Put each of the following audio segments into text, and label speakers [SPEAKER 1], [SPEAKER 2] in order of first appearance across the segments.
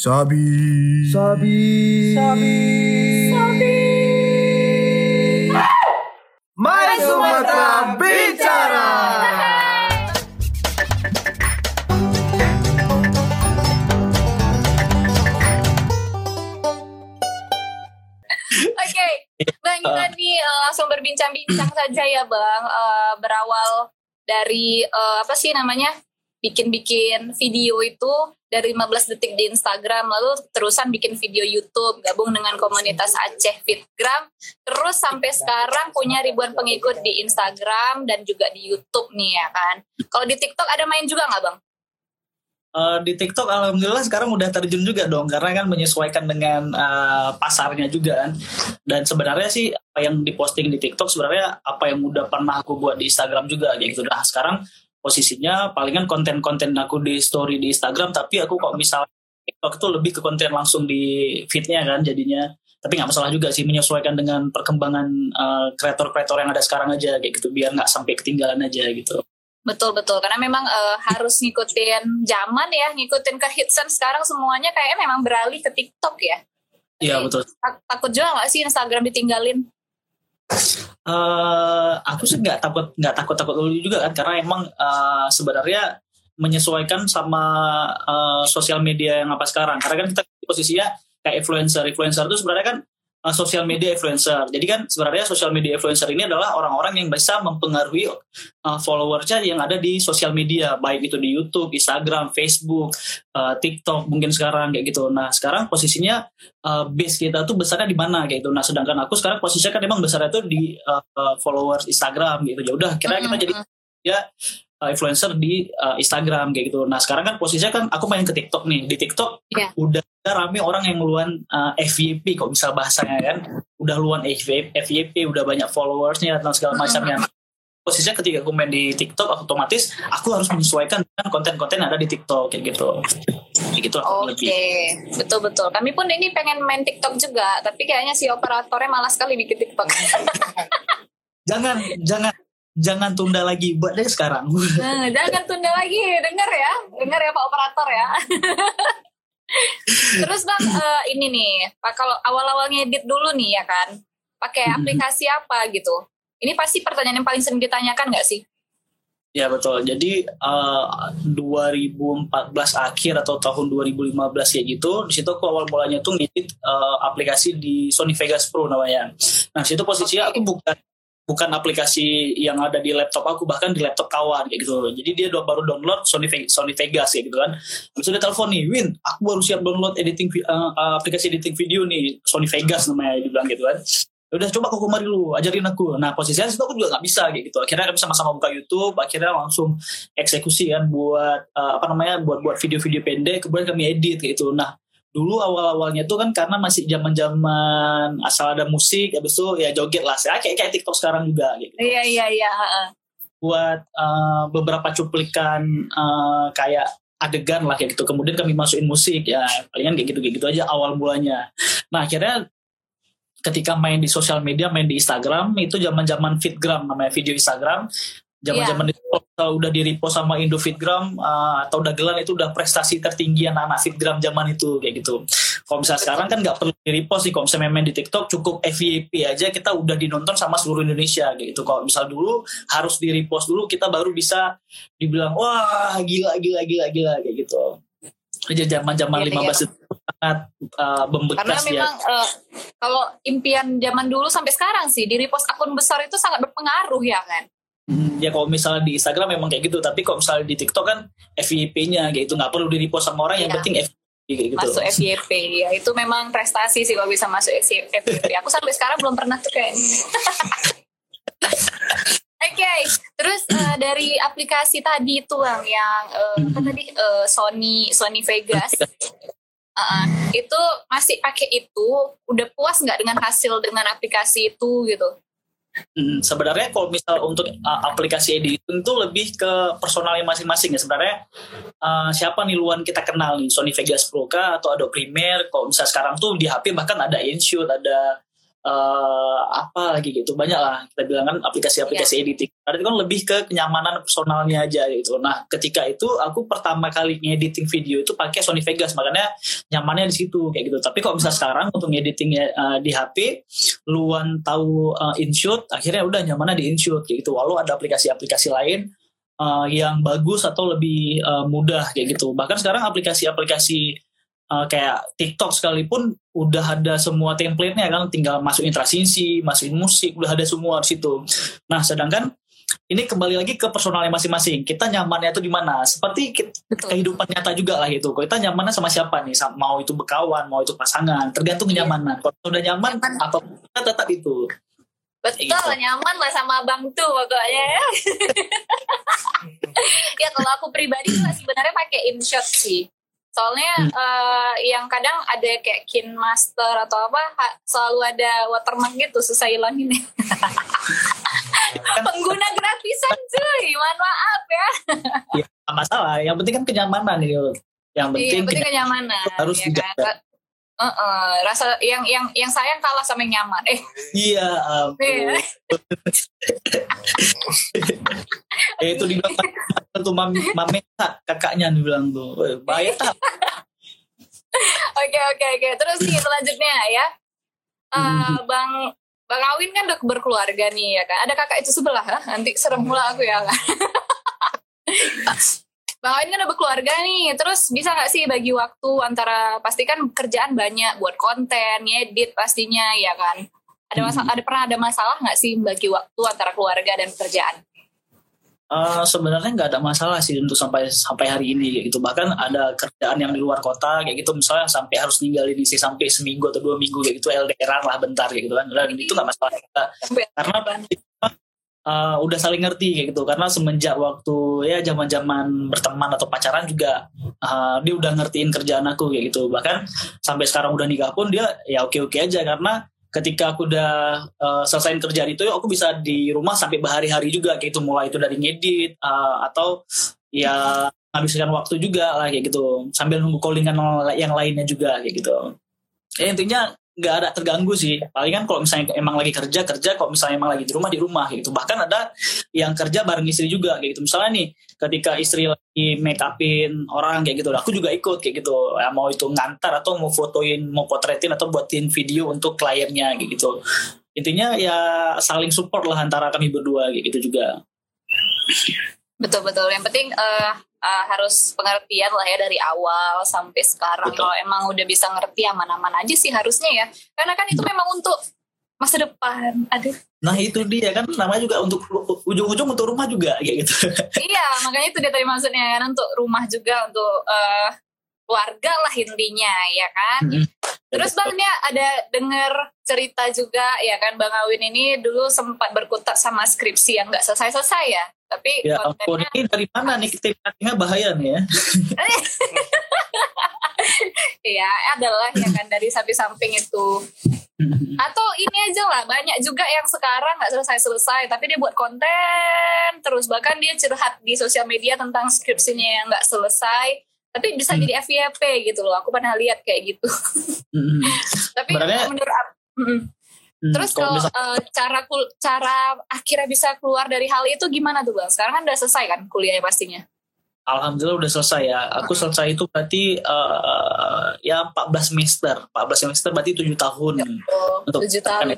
[SPEAKER 1] Sabi.
[SPEAKER 2] Sabi.
[SPEAKER 1] Sabi.
[SPEAKER 2] Sabi.
[SPEAKER 1] My Sumatera bicara.
[SPEAKER 3] Oke, Bang kita nih eh, langsung berbincang-bincang saja ya Bang. Eh, berawal dari eh, apa sih namanya bikin-bikin video itu dari 15 detik di Instagram, lalu terusan bikin video YouTube, gabung dengan komunitas Aceh Fitgram, terus sampai sekarang punya ribuan pengikut di Instagram dan juga di YouTube nih ya kan. Kalau di TikTok ada main juga nggak Bang?
[SPEAKER 4] Eh, di TikTok alhamdulillah sekarang udah terjun juga dong karena kan menyesuaikan dengan eh, pasarnya juga kan. Dan sebenarnya sih apa yang diposting di TikTok sebenarnya apa yang udah pernah aku buat di Instagram juga gitu. Nah sekarang posisinya palingan konten-konten aku di story di Instagram tapi aku kok misalnya TikTok itu lebih ke konten langsung di feednya kan jadinya. Tapi nggak masalah juga sih menyesuaikan dengan perkembangan eh, kreator-kreator yang ada sekarang aja kayak gitu biar nggak sampai ketinggalan aja gitu.
[SPEAKER 3] Betul betul karena memang eh, harus ngikutin zaman ya, ngikutin ke hitsen sekarang semuanya kayaknya memang beralih ke TikTok ya.
[SPEAKER 4] Iya betul.
[SPEAKER 3] Tak- takut juga nggak sih Instagram ditinggalin?
[SPEAKER 4] Eh aku sih nggak takut nggak takut takut dulu juga kan karena emang eh, sebenarnya menyesuaikan sama eh, sosial media yang apa sekarang. Karena kan kita posisinya kayak influencer. Influencer itu sebenarnya kan eh, sosial media influencer jadi kan sebenarnya sosial media influencer ini adalah orang-orang yang bisa mempengaruhi eh, followersnya yang ada di sosial media baik itu di YouTube Instagram Facebook eh, TikTok mungkin sekarang kayak gitu nah sekarang posisinya uh, base kita tuh besarnya di mana kayak gitu. Nah, sedangkan aku sekarang posisinya kan emang besarnya tuh di uh, uh, followers Instagram gitu. Ya udah, kira kita jadi ya uh, influencer di uh, Instagram kayak gitu. Nah, sekarang kan posisinya kan aku main ke TikTok nih. Di TikTok
[SPEAKER 3] Iya.
[SPEAKER 4] udah udah rame orang yang ngeluan uh, FYP kok bisa bahasanya kan. Udah luan FYP, FYP udah banyak followersnya dan segala macamnya. Posisinya ketika aku main di TikTok otomatis aku harus menyesuaikan dengan konten-konten yang ada di TikTok kayak gitu. Kayak gitu
[SPEAKER 3] Oke,
[SPEAKER 4] lebih.
[SPEAKER 3] betul betul. Kami pun ini pengen main TikTok juga, tapi kayaknya si operatornya malas sekali bikin TikTok.
[SPEAKER 4] jangan jangan jangan tunda lagi buat deh sekarang
[SPEAKER 3] Nah, jangan tunda lagi, dengar ya, dengar ya Pak Operator ya. Terus bang, eh, ini nih, Pak kalau awal-awal ngedit dulu nih ya kan, pakai
[SPEAKER 4] Mhm.
[SPEAKER 3] aplikasi apa gitu? Ini pasti pertanyaan yang paling sering ditanyakan nggak sih?
[SPEAKER 4] ya betul jadi eh, 2014 akhir atau tahun 2015 kayak gitu di situ aku awal mulanya tuh ngedit eh, aplikasi di Sony Vegas Pro namanya nah situ posisinya
[SPEAKER 3] Oke.
[SPEAKER 4] aku bukan bukan aplikasi yang ada di laptop aku bahkan di laptop kawan kayak gitu. Jadi dia udah baru download Sony Sony Vegas kayak gitu kan. Dia telepon nih Win aku baru siap download editing eh, aplikasi editing video nih Sony Vegas namanya dia bilang gitu kan. "Ya udah coba aku kemari lu ajarin aku. Nah posisinya situ aku juga nggak bisa kayak gitu. Akhirnya kami sama-sama buka YouTube akhirnya langsung eksekusi kan buat eh, apa namanya buat buat video-video pendek kemudian kami edit kayak gitu. Nah dulu awal-awalnya tuh kan karena masih zaman-zaman asal ada musik habis itu ya joget lah saya kayak kayak TikTok sekarang juga gitu
[SPEAKER 3] Iya iya iya. heeh.
[SPEAKER 4] buat eh, beberapa cuplikan eh, kayak adegan lah kayak gitu kemudian kami masukin musik ya palingan kayak gitu kayak gitu aja awal mulanya nah akhirnya ketika main di sosial media main di Instagram itu zaman zaman fitgram namanya video Instagram zaman zaman itu kalau udah di repost sama Indo Fitgram eh, atau dagelan itu udah prestasi tertinggi anak-anak Fitgram zaman itu kayak gitu. Kalau misalnya sekarang kan nggak perlu di repost sih kalau misalnya main di TikTok cukup FYP aja kita udah dinonton sama seluruh Indonesia kayak gitu. Kalau misal dulu harus di repost dulu kita baru bisa dibilang wah gila gila gila gila kayak gitu. Aja zaman zaman
[SPEAKER 3] Iya,
[SPEAKER 4] 15 itu sangat uh, membekas
[SPEAKER 3] Karena
[SPEAKER 4] ya.
[SPEAKER 3] memang eh, kalau impian zaman dulu sampai sekarang sih di repost akun besar itu sangat berpengaruh ya kan.
[SPEAKER 4] Hmm, ya kalau misalnya di Instagram memang kayak gitu. Tapi kalau misalnya di TikTok kan FYP-nya kayak gitu. Nggak perlu di repost sama orang. Yang
[SPEAKER 3] Iya.
[SPEAKER 4] penting FYP gitu.
[SPEAKER 3] Masuk FYP ya itu memang prestasi sih kalau bisa masuk FYP. Aku sampai sekarang belum pernah tuh kayak. Oke, terus eh, dari aplikasi tadi itu bang yang eh, apa tadi? Eh, Sony Sony Vegas, Uh, itu masih pakai itu, udah puas nggak dengan hasil dengan aplikasi itu gitu?
[SPEAKER 4] Hmm, sebenarnya kalau misal untuk uh, aplikasi editing itu lebih ke personalnya masing-masing ya. Sebenarnya uh, siapa nih luan kita kenal nih? Sony Vegas Pro kah? Atau Adobe Premiere kalau misal sekarang tuh di HP bahkan ada InShoot ada eh, apa lagi gitu banyak lah kita bilang kan aplikasi-aplikasi editing. Ada itu kan lebih ke kenyamanan personalnya aja gitu. Nah ketika itu aku pertama kali ngediting video itu pakai Sony Vegas makanya nyamannya di situ kayak gitu. Tapi kalau misalnya sekarang untuk ngeditingnya eh, di HP, luan tahu eh, InShoot, akhirnya udah nyamannya di InShoot kayak gitu. Walau ada aplikasi-aplikasi lain eh, yang bagus atau lebih eh, mudah kayak gitu. Bahkan sekarang aplikasi-aplikasi uh, kayak TikTok sekalipun udah ada semua template-nya kan tinggal masukin transisi, masukin musik, udah ada semua di situ. Nah, sedangkan ini kembali lagi ke personalnya masing-masing. Kita nyamannya itu di mana? Seperti
[SPEAKER 3] Betul.
[SPEAKER 4] kehidupan nyata juga lah itu. Kita nyamannya sama siapa nih? Mau itu berkawan, mau itu pasangan, tergantung
[SPEAKER 3] Iya.
[SPEAKER 4] kenyamanan. Kalau udah nyaman,
[SPEAKER 3] Nyaman.
[SPEAKER 4] apa kita tetap itu.
[SPEAKER 3] Betul,
[SPEAKER 4] Gitu.
[SPEAKER 3] nyaman lah sama abang tuh pokoknya ya. ya kalau aku pribadi juga sebenarnya pakai InShot sih. Soalnya
[SPEAKER 4] Hmm.
[SPEAKER 3] eh, yang kadang ada kayak Kin Master atau apa selalu ada watermark gitu susah hilangin. Pengguna gratisan cuy, mohon maaf ya.
[SPEAKER 4] Ya, masalah. Yang penting kan kenyamanan gitu. Yang
[SPEAKER 3] Iya,
[SPEAKER 4] penting,
[SPEAKER 3] penting
[SPEAKER 4] kenyamanan.
[SPEAKER 3] kenyamanan.
[SPEAKER 4] harus
[SPEAKER 3] ya
[SPEAKER 4] dijaga.
[SPEAKER 3] kan? Heeh, rasa yang yang yang sayang kalah sama yang nyaman. Eh,
[SPEAKER 4] Iya, ampun. Ya itu dibilang tuh mami mami kakaknya dibilang tuh "Weh, bahaya tak
[SPEAKER 3] Oke oke oke. Terus nih selanjutnya ya, Eh, bang bang Awin kan udah berkeluarga nih ya kan. Ada kakak itu sebelah, Hah? nanti serem pula aku ya. bang Awin kan udah berkeluarga nih. Terus bisa nggak sih bagi waktu antara pasti kan kerjaan banyak buat konten, ngedit pastinya ya kan. Ada masalah, ada pernah ada masalah nggak sih bagi waktu antara keluarga dan pekerjaan?
[SPEAKER 4] Eh, sebenarnya nggak ada masalah sih untuk sampai sampai hari ini gitu. Bahkan ada kerjaan yang di luar kota kayak gitu. Misalnya sampai harus ninggalin isi sampai seminggu atau dua minggu kayak gitu. LDRan lah bentar kayak gitu kan. Dan itu nggak masalah kita karena uh, udah saling ngerti kayak gitu. Karena semenjak waktu ya zaman zaman berteman atau pacaran juga uh, dia udah ngertiin kerjaan aku kayak gitu. Bahkan sampai sekarang udah nikah pun dia ya oke oke aja. Karena ketika aku udah uh, selesaiin kerjaan itu aku bisa di rumah sampai berhari-hari juga kayak gitu. Mulai itu dari ngedit uh, atau ya menghabiskan waktu juga lah kayak gitu. Sambil nunggu callingan yang lainnya juga kayak gitu. Ya intinya nggak ada terganggu sih. Palingan kalau misalnya emang lagi kerja kerja kalau misalnya emang lagi di rumah di rumah gitu. Bahkan ada yang kerja bareng istri juga kayak gitu. Misalnya nih ketika istri lagi make upin orang kayak gitu. Aku juga ikut kayak gitu. Ya, mau itu ngantar atau mau fotoin mau potretin atau buatin video untuk kliennya kayak gitu. Intinya ya saling support lah antara kami berdua kayak gitu juga
[SPEAKER 3] Betul betul. Yang penting eh, eh, harus pengertian lah ya dari awal sampai sekarang.
[SPEAKER 4] Betul.
[SPEAKER 3] Kalau emang udah bisa ngerti aman-aman aja sih harusnya ya. Karena kan itu memang untuk masa depan. Aduh.
[SPEAKER 4] nah itu dia kan namanya juga untuk ujung-ujung untuk rumah juga kayak gitu
[SPEAKER 3] iya, makanya itu dia tadi maksudnya kan untuk rumah juga untuk eh, keluarga lah intinya ya kan.
[SPEAKER 4] Mm-mm.
[SPEAKER 3] Terus Bang ini ada denger cerita juga ya kan Bang Awin ini dulu sempat berkutat sama skripsi yang nggak selesai-selesai ya. Tapi
[SPEAKER 4] ya
[SPEAKER 3] kontennya
[SPEAKER 4] ini dari mana nih kita bahaya nih ya
[SPEAKER 3] ya adalah ya kan dari samping-samping itu. Atau ini aja lah banyak juga yang sekarang nggak selesai-selesai tapi dia buat konten terus bahkan dia curhat di sosial media tentang skripsinya yang nggak selesai tapi bisa
[SPEAKER 4] Hmm.
[SPEAKER 3] jadi FYP gitu loh aku pernah lihat kayak gitu
[SPEAKER 4] Mm-mm.
[SPEAKER 3] tapi
[SPEAKER 4] Sebenarnya-
[SPEAKER 3] menurut aku.
[SPEAKER 4] Hmm,
[SPEAKER 3] terus
[SPEAKER 4] kalau
[SPEAKER 3] eh, cara kul- cara akhirnya bisa keluar dari hal itu gimana tuh bang sekarang kan udah selesai kan kuliahnya pastinya
[SPEAKER 4] Alhamdulillah udah selesai ya. Aku selesai itu berarti eh, ya 14 semester. 14 semester berarti 7 tahun.
[SPEAKER 3] oh,
[SPEAKER 4] Untuk-
[SPEAKER 3] tujuh tahun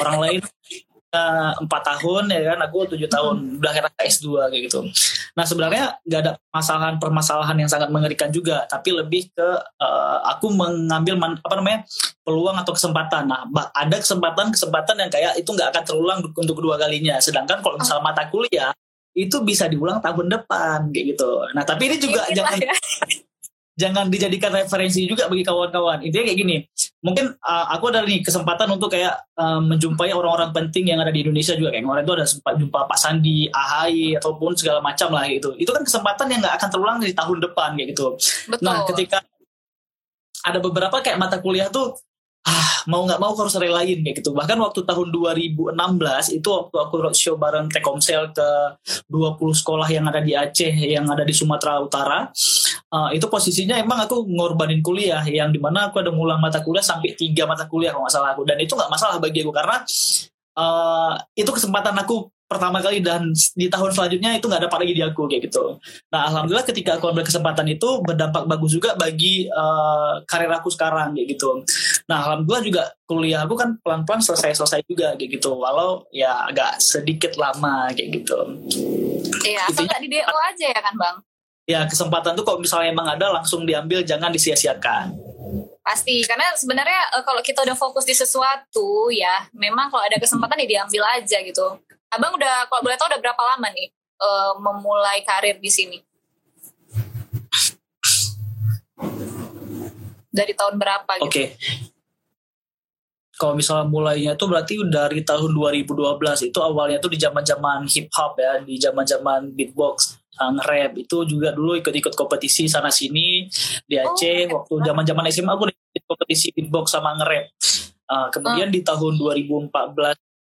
[SPEAKER 4] Orang lain empat tahun ya kan, aku 7 tahun. Udah kira S2 kayak gitu. Nah sebenarnya nggak ada permasalahan permasalahan yang sangat mengerikan juga, tapi lebih ke eh, aku mengambil man- apa namanya peluang atau kesempatan. Nah ada kesempatan kesempatan yang kayak itu nggak akan terulang untuk kedua kalinya. Sedangkan kalau misalnya mata kuliah itu bisa diulang tahun depan kayak gitu. Nah tapi ini juga
[SPEAKER 3] lah
[SPEAKER 4] jangan
[SPEAKER 3] ya.
[SPEAKER 4] jangan dijadikan referensi juga bagi kawan-kawan. Intinya kayak gini, mungkin uh, aku ada nih kesempatan untuk kayak uh, menjumpai orang-orang penting yang ada di Indonesia juga. Kayak kemarin itu ada sempat jumpa Pak Sandi, AHY, ataupun segala macam lah gitu. Itu kan kesempatan yang nggak akan terulang di tahun depan kayak gitu.
[SPEAKER 3] betul
[SPEAKER 4] Nah ketika ada beberapa kayak mata kuliah tuh ah mau nggak mau harus relain kayak gitu bahkan waktu tahun 2016 itu waktu aku roadshow bareng Telkomsel ke 20 sekolah yang ada di Aceh yang ada di Sumatera Utara uh, itu posisinya emang aku ngorbanin kuliah yang di mana aku ada ngulang mata kuliah sampai tiga mata kuliah kalau nggak aku dan itu nggak masalah bagi aku karena uh, itu kesempatan aku pertama kali dan di tahun selanjutnya itu nggak dapat lagi di aku kayak gitu. Nah alhamdulillah ketika aku ambil kesempatan itu berdampak bagus juga bagi uh, karir aku sekarang kayak gitu. Nah alhamdulillah juga kuliah aku kan pelan-pelan selesai-selesai juga kayak gitu. Walau ya agak sedikit lama kayak gitu.
[SPEAKER 3] Iya, atau nggak di DO aja ya kan bang?
[SPEAKER 4] Ya kesempatan tuh kalau misalnya emang ada langsung diambil jangan disia-siakan.
[SPEAKER 3] Pasti, karena sebenarnya uh, kalau kita udah fokus di sesuatu ya, memang kalau ada kesempatan ya diambil aja gitu. Abang udah kalau boleh tahu udah berapa lama nih uh, memulai karir di sini? Dari tahun berapa gitu?
[SPEAKER 4] Oke. Okay. Kalau misalnya mulainya itu berarti dari tahun 2012 itu awalnya tuh di zaman-zaman hip hop ya, di zaman-zaman beatbox, nge-rap itu juga dulu ikut-ikut kompetisi sana sini di Aceh oh, waktu zaman-zaman SMA aku ikut kompetisi beatbox sama nge-rap. Uh, kemudian uh. di tahun 2014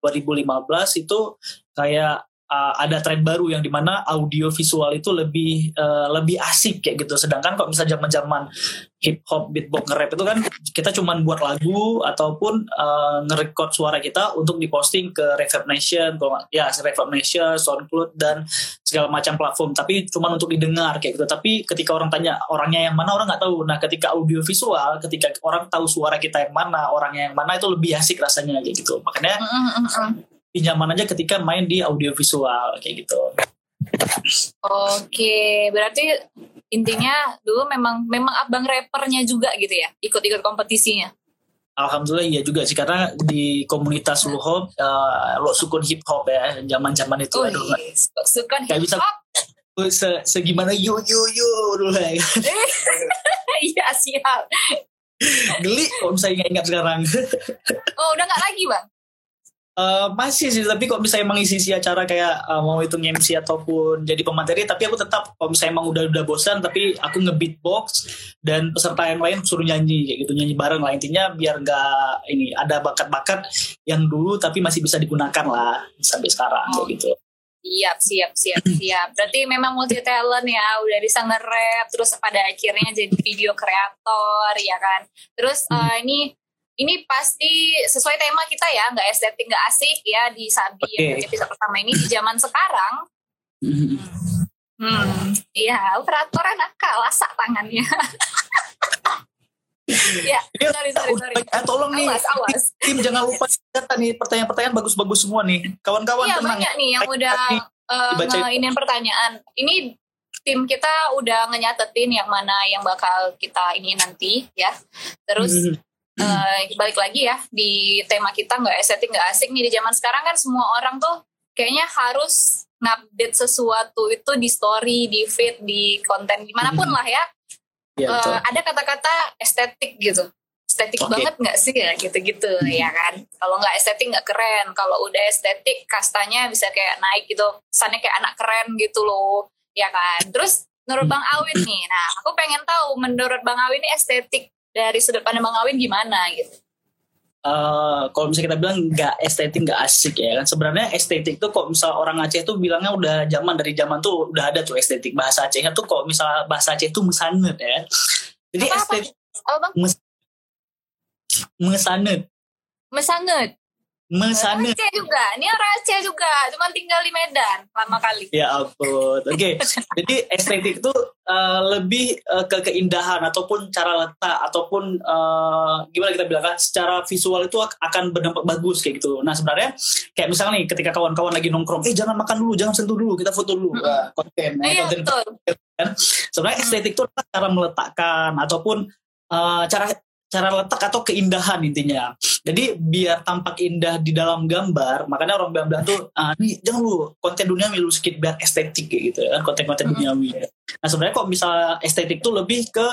[SPEAKER 4] 2015 itu kayak uh, ada tren baru yang di mana audio visual itu lebih uh, lebih asik kayak gitu. Sedangkan kalau misalnya zaman-zaman hip hop, beatbox, nge-rap itu kan kita cuman buat lagu ataupun uh, nge-record suara kita untuk diposting ke Reverb Nation, ya Reverb Nation, SoundCloud dan segala macam platform. Tapi cuman untuk didengar kayak gitu. Tapi ketika orang tanya orangnya yang mana orang nggak tahu. Nah ketika audio visual, ketika orang tahu suara kita yang mana, orangnya yang mana itu lebih asik rasanya kayak gitu. Makanya mm -hmm nyaman aja ketika main di audio visual kayak gitu.
[SPEAKER 3] Oke, berarti intinya dulu memang memang abang rappernya juga gitu ya, ikut-ikut kompetisinya.
[SPEAKER 4] Alhamdulillah iya juga sih karena di komunitas hop, uh, lo sukun hip hop ya zaman-zaman itu
[SPEAKER 3] oh, aduh sukun hip hop.
[SPEAKER 4] Bisa se segimana yo yo yo dulu ya.
[SPEAKER 3] Iya siap.
[SPEAKER 4] Geli kalau misalnya ingat sekarang.
[SPEAKER 3] oh udah nggak lagi bang?
[SPEAKER 4] Uh, masih sih tapi kok bisa emang isi isi acara kayak uh, mau itu MC ataupun jadi pemateri tapi aku tetap kalau misalnya emang udah udah bosan tapi aku ngebeatbox dan peserta yang lain suruh nyanyi kayak gitu nyanyi bareng lah intinya biar nggak ini ada bakat-bakat yang dulu tapi masih bisa digunakan lah sampai sekarang kayak gitu
[SPEAKER 3] Siap, siap, siap, siap. Berarti memang multi talent ya, udah bisa nge-rap, terus pada akhirnya jadi video kreator, ya kan. Terus uh, ini ini pasti sesuai tema kita ya, nggak estetik, nggak asik ya di Sabi okay. yang episode pertama ini di zaman sekarang. Hmm, iya, operatornya nakal, lasak tangannya. ya, sorry, sorry, sorry.
[SPEAKER 4] Eh, tolong nih, awas, awas. tim jangan lupa data nih pertanyaan-pertanyaan bagus-bagus semua nih. Kawan-kawan
[SPEAKER 3] Iya, banyak nih yang udah uh, ini pertanyaan. Ini tim kita udah ngenyatetin yang mana yang bakal kita ini nanti ya. Terus mm -hmm uh, balik lagi ya di tema kita nggak estetik nggak asik nih di zaman sekarang kan semua orang tuh kayaknya harus ngupdate sesuatu itu di story di feed di konten di mana pun hmm. lah ya, ya uh, ada kata-kata estetik gitu. Estetik okay. banget nggak sih ya? Gitu-gitu hmm. ya kan? Kalau nggak estetik nggak keren. Kalau udah estetik kastanya bisa kayak naik gitu. Kesannya kayak anak keren gitu loh ya kan? Terus menurut Bang Awin nih nah aku pengen tahu menurut Bang Awin ini estetik dari sudut pandang Bang Awin gimana gitu?
[SPEAKER 4] Uh, kalau misalnya kita bilang nggak estetik nggak asik ya kan sebenarnya estetik tuh kok misal orang Aceh tuh bilangnya udah zaman dari zaman tuh udah ada tuh estetik bahasa Aceh tuh kok misal bahasa Aceh tuh mesanet ya jadi apa, estetik
[SPEAKER 3] apa? bang?
[SPEAKER 4] Mes, mesanet
[SPEAKER 3] mesanet
[SPEAKER 4] Mesane.
[SPEAKER 3] Aceh juga, ini orang Aceh juga, cuma tinggal di Medan lama kali.
[SPEAKER 4] Ya ampun, oke. Okay. Jadi estetik itu uh, lebih uh, ke keindahan ataupun cara letak ataupun uh, gimana kita bilang kan, secara visual itu akan berdampak bagus kayak gitu. Nah sebenarnya kayak misalnya nih ketika kawan-kawan lagi nongkrong, eh jangan makan dulu, jangan sentuh dulu, kita foto dulu, konten.
[SPEAKER 3] Nah, iya, konten betul.
[SPEAKER 4] Kan? Sebenarnya estetik itu cara meletakkan ataupun uh, cara cara letak atau keindahan intinya. Jadi biar tampak indah di dalam gambar, makanya orang bilang tuh, ah, nih jangan lu konten dunia lu sedikit biar estetik gitu ya, konten-konten duniawi. Nah sebenarnya kok bisa estetik tuh lebih ke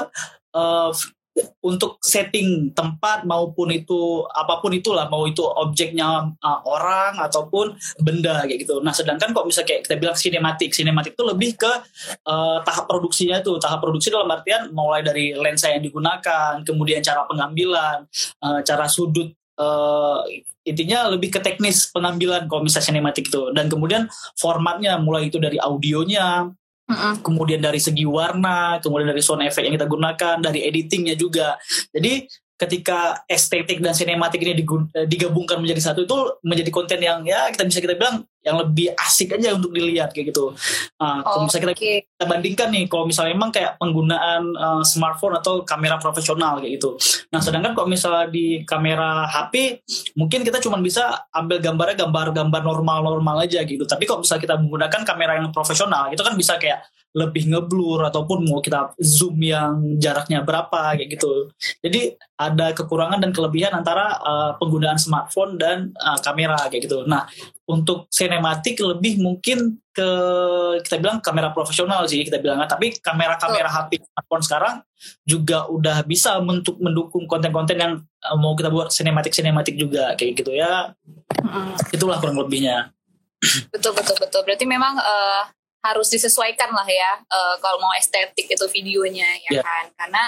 [SPEAKER 4] uh, untuk setting tempat maupun itu apa pun itulah mau itu objeknya uh, orang ataupun benda kayak gitu. Nah sedangkan kok bisa kayak kita bilang sinematik, sinematik itu lebih ke uh, tahap produksinya itu tahap produksi dalam artian mulai dari lensa yang digunakan, kemudian cara pengambilan, uh, cara sudut uh, intinya lebih ke teknis pengambilan kalau sinematik itu dan kemudian formatnya mulai itu dari audionya
[SPEAKER 3] Mm-mm.
[SPEAKER 4] kemudian dari segi warna, kemudian dari sound effect yang kita gunakan, dari editingnya juga. Jadi ketika estetik dan sinematik ini eh, digabungkan menjadi satu itu menjadi konten yang ya kita bisa kita bilang yang lebih asik aja untuk dilihat kayak gitu. Nah, kalau misalnya kita
[SPEAKER 3] Oke.
[SPEAKER 4] kita bandingkan nih kalau misalnya memang kayak penggunaan uh, smartphone atau kamera profesional kayak gitu. Nah sedangkan kalau misalnya di kamera HP mungkin kita cuma bisa ambil gambarnya gambar-gambar normal-normal aja gitu. Tapi kalau misalnya kita menggunakan kamera yang profesional itu kan bisa kayak lebih ngeblur ataupun mau kita zoom yang jaraknya berapa kayak gitu. Jadi ada kekurangan dan kelebihan antara uh, penggunaan smartphone dan uh, kamera kayak gitu. Nah untuk sinematik lebih mungkin ke kita bilang kamera profesional sih kita bilang tapi kamera-kamera HP smartphone sekarang juga udah bisa untuk mendukung konten-konten yang uh, mau kita buat sinematik sinematik juga kayak gitu ya
[SPEAKER 3] Mm-mm.
[SPEAKER 4] itulah kurang lebihnya
[SPEAKER 3] Betul betul betul. Berarti memang eh, harus disesuaikan lah ya eh, kalau mau estetik itu videonya ya
[SPEAKER 4] Ya.
[SPEAKER 3] kan. Karena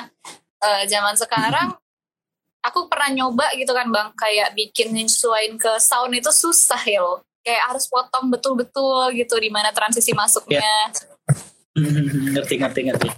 [SPEAKER 3] eh, zaman sekarang aku pernah nyoba gitu kan bang kayak bikin nyesuaiin ke sound itu susah ya loh. Kayak harus potong betul-betul gitu di mana transisi masuknya.
[SPEAKER 4] ngerti ngerti ngerti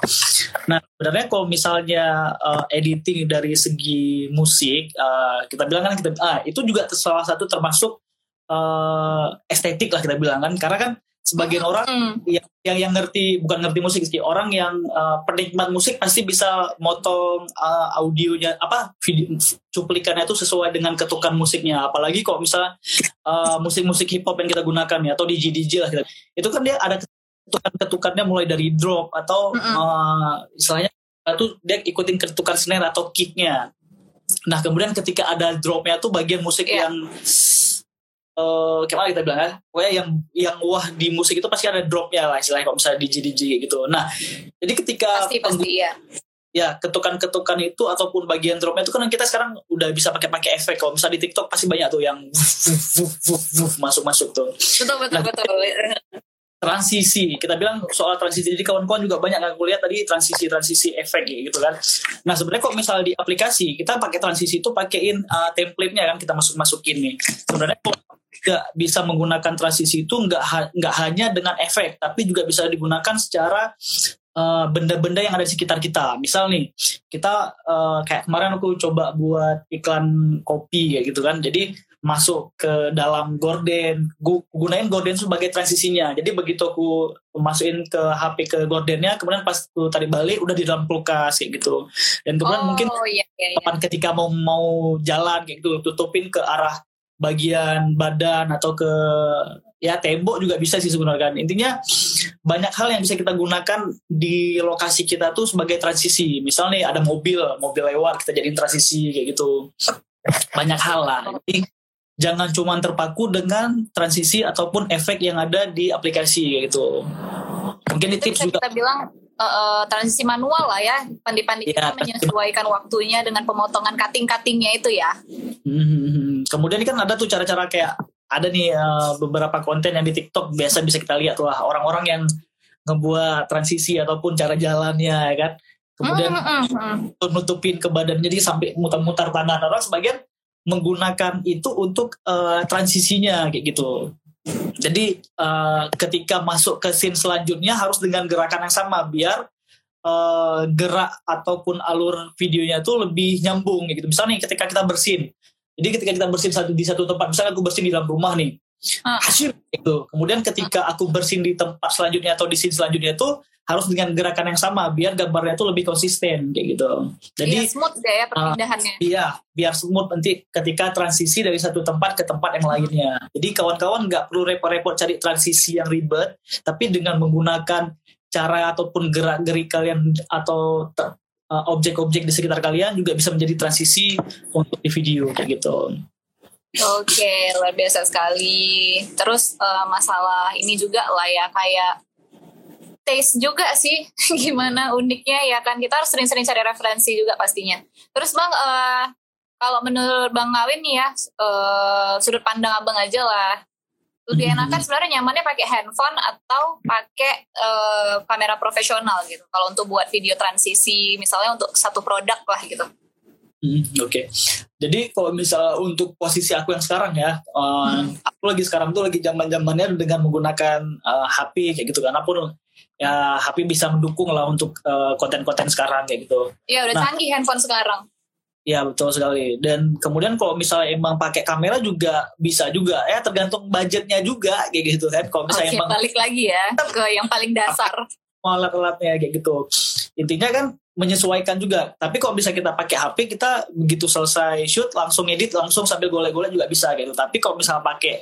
[SPEAKER 4] nah sebenarnya kalau misalnya uh, editing dari segi musik uh, kita bilang kan kita ah itu juga salah satu termasuk uh, estetik lah kita bilang kan karena kan sebagian orang
[SPEAKER 3] Hmm.
[SPEAKER 4] yang, yang yang ngerti bukan ngerti musik sih orang yang uh, penikmat musik pasti bisa motong uh, audionya apa video cuplikannya itu sesuai dengan ketukan musiknya apalagi kalau misalnya uh, musik-musik hip hop yang kita gunakan ya atau DJ DJ lah kita itu kan dia ada ketukan-ketukannya mulai dari drop atau
[SPEAKER 3] Mm-mm.
[SPEAKER 4] uh, istilahnya itu dia ikutin ketukan snare atau kicknya nah kemudian ketika ada dropnya tuh bagian musik
[SPEAKER 3] Iya.
[SPEAKER 4] yang eh gimana kita bilang ya? Pokoknya yang yang wah di musik itu pasti ada dropnya lah istilahnya kalau misalnya DJ DJ gitu. Nah jadi ketika
[SPEAKER 3] Pasti pasti ya.
[SPEAKER 4] ya ketukan-ketukan itu ataupun bagian dropnya itu kan kita sekarang udah bisa pakai pakai efek. Kalau misalnya di TikTok pasti banyak tuh yang masuk-masuk tuh.
[SPEAKER 3] Betul betul
[SPEAKER 4] Nah,
[SPEAKER 3] betul.
[SPEAKER 4] transisi. Kita bilang soal transisi. Jadi kawan-kawan juga banyak aku lihat tadi transisi transisi efek gitu kan. Nah sebenarnya kok misal di aplikasi kita pakai transisi itu pakein uh, template-nya kan kita masuk masukin nih. Sebenarnya kok nggak bisa menggunakan transisi itu nggak ha- nggak hanya dengan efek tapi juga bisa digunakan secara uh, benda-benda yang ada di sekitar kita. Misal nih kita uh, kayak kemarin aku coba buat iklan kopi kayak gitu kan. Jadi masuk ke dalam gorden gu gunain gorden sebagai transisinya. Jadi begitu aku masukin ke HP ke gordennya kemudian pas aku tarik balik udah di dalam kulkas kayak gitu. Dan kemudian
[SPEAKER 3] oh,
[SPEAKER 4] mungkin
[SPEAKER 3] iya iya iya.
[SPEAKER 4] ketika mau mau jalan kayak gitu tutupin ke arah bagian badan atau ke ya tembok juga bisa sih sebenarnya kan. Intinya banyak hal yang bisa kita gunakan di lokasi kita tuh sebagai transisi. Misalnya ada mobil mobil lewat kita jadiin transisi kayak gitu. Banyak hal lah. Jadi jangan cuma terpaku dengan transisi ataupun efek yang ada di aplikasi kayak gitu. Mungkin
[SPEAKER 3] Itu
[SPEAKER 4] tips juga.
[SPEAKER 3] kita bilang eh, transisi manual lah ya. Pandi-pandi
[SPEAKER 4] Iya,
[SPEAKER 3] kita menyesuaikan waktunya dengan pemotongan cutting-cuttingnya itu ya.
[SPEAKER 4] Hmm, kemudian kan ada tuh cara-cara kayak ada nih eh, beberapa konten yang di TikTok biasa bisa kita lihat lah orang-orang yang ngebuat transisi ataupun cara jalannya ya kan. Kemudian
[SPEAKER 3] Hmm, hmm,
[SPEAKER 4] nutupin ke badannya jadi sampai mutar-mutar tangan orang sebagian menggunakan itu untuk eh, transisinya kayak gitu. Jadi eh, ketika masuk ke scene selanjutnya harus dengan gerakan yang sama biar eh, gerak ataupun alur videonya tuh lebih nyambung gitu. Misalnya nih ketika kita bersin. Jadi ketika kita bersin satu di satu tempat, misalnya aku bersin di dalam rumah nih.
[SPEAKER 3] Ah.
[SPEAKER 4] Hasil gitu. Kemudian ketika aku bersin di tempat selanjutnya atau di scene selanjutnya itu harus dengan gerakan yang sama biar gambarnya tuh lebih konsisten kayak gitu. Jadi
[SPEAKER 3] Iya, smooth deh ya perpindahannya.
[SPEAKER 4] Iya, biar smooth nanti ketika transisi dari satu tempat ke tempat yang lainnya. Jadi kawan-kawan nggak perlu repot-repot cari transisi yang ribet, tapi dengan menggunakan cara ataupun gerak-gerik kalian atau uh, objek-objek di sekitar kalian juga bisa menjadi transisi untuk di video kayak gitu.
[SPEAKER 3] Oke, luar biasa sekali. Terus eh, masalah ini juga lah ya kayak taste juga sih gimana uniknya ya kan kita harus sering-sering cari referensi juga pastinya. Terus bang, uh, kalau menurut bang Ngawin nih ya uh, sudut pandang abang aja lah. Lebih
[SPEAKER 4] Hmm.
[SPEAKER 3] enakan sebenarnya nyamannya pakai handphone atau pakai uh, kamera profesional gitu. Kalau untuk buat video transisi, misalnya untuk satu produk lah gitu.
[SPEAKER 4] Hmm, Oke, jadi kalau misalnya untuk posisi aku yang sekarang ya, uh, aku lagi sekarang tuh lagi zaman zamannya dengan menggunakan uh, HP kayak gitu kan, apa pun ya HP bisa mendukung lah untuk uh, konten-konten sekarang kayak gitu.
[SPEAKER 3] Ya udah
[SPEAKER 4] Nah.
[SPEAKER 3] canggih handphone sekarang.
[SPEAKER 4] Ya betul sekali. Dan kemudian kalau misalnya emang pakai kamera juga bisa juga, ya tergantung budgetnya juga kayak gitu kan. Kalau misalnya
[SPEAKER 3] Oke,
[SPEAKER 4] emang
[SPEAKER 3] balik lagi ya ke yang paling dasar.
[SPEAKER 4] alat-alatnya kayak gitu. Intinya kan menyesuaikan juga. Tapi kalau bisa kita pakai HP, kita begitu selesai shoot langsung edit langsung sambil golek-golek juga bisa gitu. Tapi kalau misalnya pakai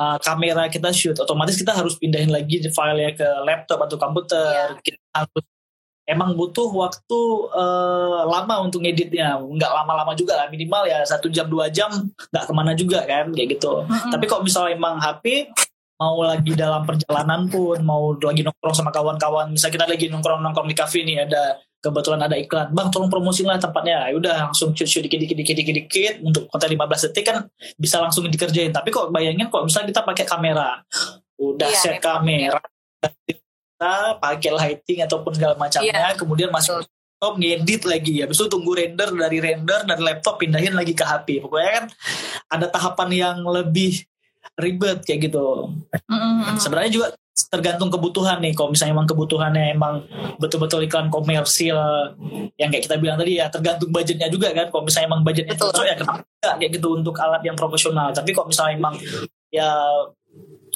[SPEAKER 4] uh, kamera kita shoot, otomatis kita harus pindahin lagi filenya ke laptop atau komputer. Kita harus emang butuh waktu uh, lama untuk ngeditnya. Nggak lama-lama juga lah, minimal ya satu jam dua jam nggak ke mana juga kan kayak gitu.
[SPEAKER 3] Mm-mm.
[SPEAKER 4] Tapi kalau misalnya emang HP mau lagi dalam perjalanan pun mau lagi nongkrong sama kawan-kawan, misal kita lagi nongkrong-nongkrong di kafe nih ada kebetulan ada iklan, bang tolong promosiin lah tempatnya. Ya udah langsung shoot shoot dikit dikit dikit dikit dikit untuk konten 15 detik kan bisa langsung dikerjain. Tapi kok bayangin kalau misalnya kita pakai kamera, udah
[SPEAKER 3] Iya,
[SPEAKER 4] set kamera, kita pakai lighting ataupun segala macamnya, kemudian masuk laptop ngedit lagi. Habis itu tunggu render. Dari render dari laptop pindahin lagi ke HP pokoknya kan ada tahapan yang lebih ribet kayak gitu.
[SPEAKER 3] Mm-mm.
[SPEAKER 4] sebenarnya juga tergantung kebutuhan nih kalau misalnya emang kebutuhannya emang betul-betul iklan komersil yang kayak kita bilang tadi ya tergantung budgetnya juga kan kalau misalnya emang budgetnya
[SPEAKER 3] Betul.
[SPEAKER 4] cocok ya kenapa kayak gitu untuk alat yang profesional tapi kalau misalnya emang ya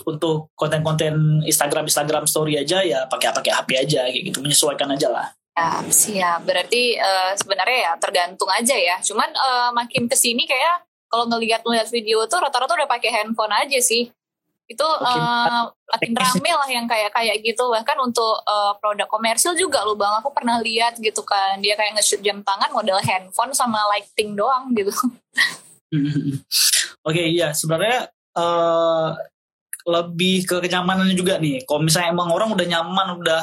[SPEAKER 4] untuk konten-konten Instagram Instagram story aja ya pakai pakai HP aja kayak gitu menyesuaikan aja lah
[SPEAKER 3] Ya, siap. Berarti eh, sebenarnya ya tergantung aja ya. Cuman eh, makin ke sini kayak kalau ngelihat ngelihat video tuh rata-rata udah pakai handphone aja sih. Itu
[SPEAKER 4] Oke.
[SPEAKER 3] eh, makin rame lah yang kayak kayak gitu. Bahkan untuk eh, produk komersil juga loh bang. Aku pernah lihat gitu kan. Dia kayak nge-shoot jam tangan model handphone sama lighting doang gitu.
[SPEAKER 4] Oke, iya sebenarnya eh lebih ke kenyamanannya juga nih. Kalau misalnya emang orang udah nyaman, udah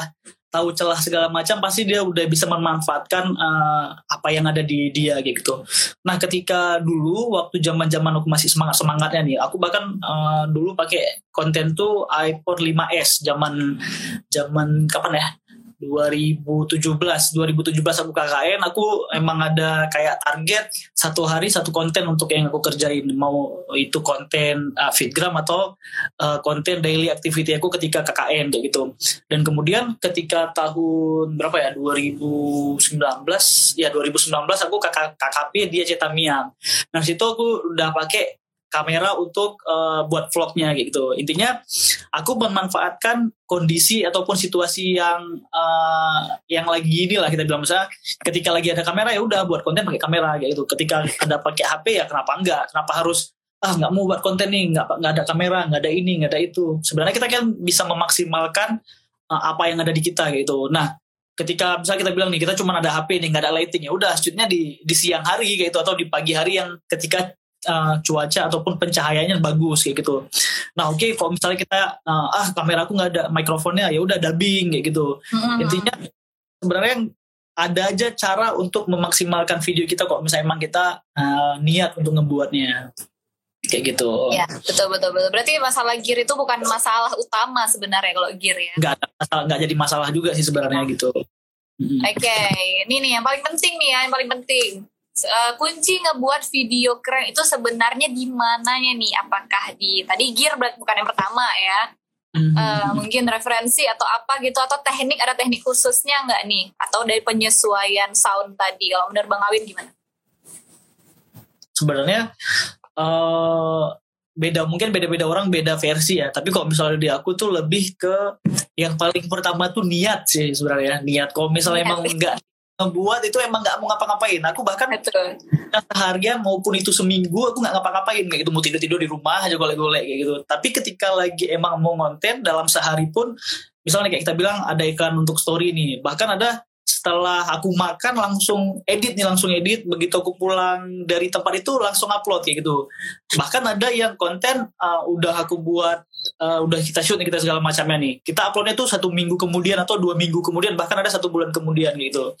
[SPEAKER 4] tahu celah segala macam, pasti dia udah bisa memanfaatkan eh, apa yang ada di dia gitu. Nah, ketika dulu waktu zaman-zaman aku masih semangat semangatnya nih, aku bahkan eh, dulu pakai konten tuh iPod 5s zaman zaman kapan ya? 2017 2017 aku KKN aku emang ada kayak target satu hari satu konten untuk yang aku kerjain. Mau itu konten uh, fitgram atau uh, konten daily activity aku ketika KKN kayak gitu. Dan kemudian ketika tahun berapa ya? 2019 ya 2019 aku KK, KKP dia Cetamiang nah situ aku udah pakai kamera untuk uh, buat vlognya gitu. Intinya aku memanfaatkan kondisi ataupun situasi yang uh, yang lagi ini lah kita bilang. Misalnya ketika lagi ada kamera ya udah buat konten pakai kamera gitu. Ketika ada pakai HP ya kenapa enggak? Kenapa harus ah nggak mau buat konten nih nggak nggak ada kamera nggak ada ini nggak ada itu. Sebenarnya kita kan bisa memaksimalkan uh, apa yang ada di kita gitu. Nah ketika misalnya kita bilang nih kita cuma ada HP nih nggak ada lighting ya udah shootnya di di siang hari gitu atau di pagi hari yang ketika uh, cuaca ataupun pencahayaannya bagus kayak gitu. Nah oke kalau misalnya kita uh, ah kameraku nggak ada mikrofonnya ya udah dubbing kayak gitu.
[SPEAKER 3] Mm-mm.
[SPEAKER 4] Intinya sebenarnya ada aja cara untuk memaksimalkan video kita kok misalnya emang kita uh, niat untuk ngebuatnya kayak gitu.
[SPEAKER 3] Ya, betul betul betul. Berarti masalah gear itu bukan masalah utama sebenarnya kalau gear ya.
[SPEAKER 4] Nggak ada masalah nggak jadi masalah juga sih sebenarnya gitu.
[SPEAKER 3] Oke, ini nih yang paling penting nih ya, yang paling penting. Eh, kunci ngebuat video keren itu sebenarnya di mananya nih? Apakah di tadi gear bukan yang pertama ya?
[SPEAKER 4] Mhm.
[SPEAKER 3] Eh, mungkin referensi atau apa gitu atau teknik ada teknik khususnya nggak nih? Atau dari penyesuaian sound tadi? Kalau menurut Bang Awin gimana?
[SPEAKER 4] sebenarnya eh beda mungkin beda-beda orang beda versi ya tapi kalau misalnya di aku tuh lebih ke yang paling pertama tuh niat sih sebenarnya niat kalau misalnya
[SPEAKER 3] Niat.
[SPEAKER 4] emang enggak ngebuat itu emang nggak mau ngapa-ngapain. Aku bahkan
[SPEAKER 3] Betul.
[SPEAKER 4] seharian maupun itu seminggu aku nggak ngapa-ngapain. Kayak gitu mau tidur-tidur di rumah aja golek-golek kayak gitu. Tapi ketika lagi emang mau konten dalam sehari pun misalnya kayak kita bilang ada iklan untuk story nih. Bahkan ada setelah aku makan langsung edit nih langsung edit begitu aku pulang dari tempat itu langsung upload kayak gitu. Bahkan ada yang konten uh, udah aku buat uh, udah kita shoot nih kita segala macamnya nih. Kita uploadnya tuh satu minggu kemudian atau dua minggu kemudian bahkan ada satu bulan kemudian gitu.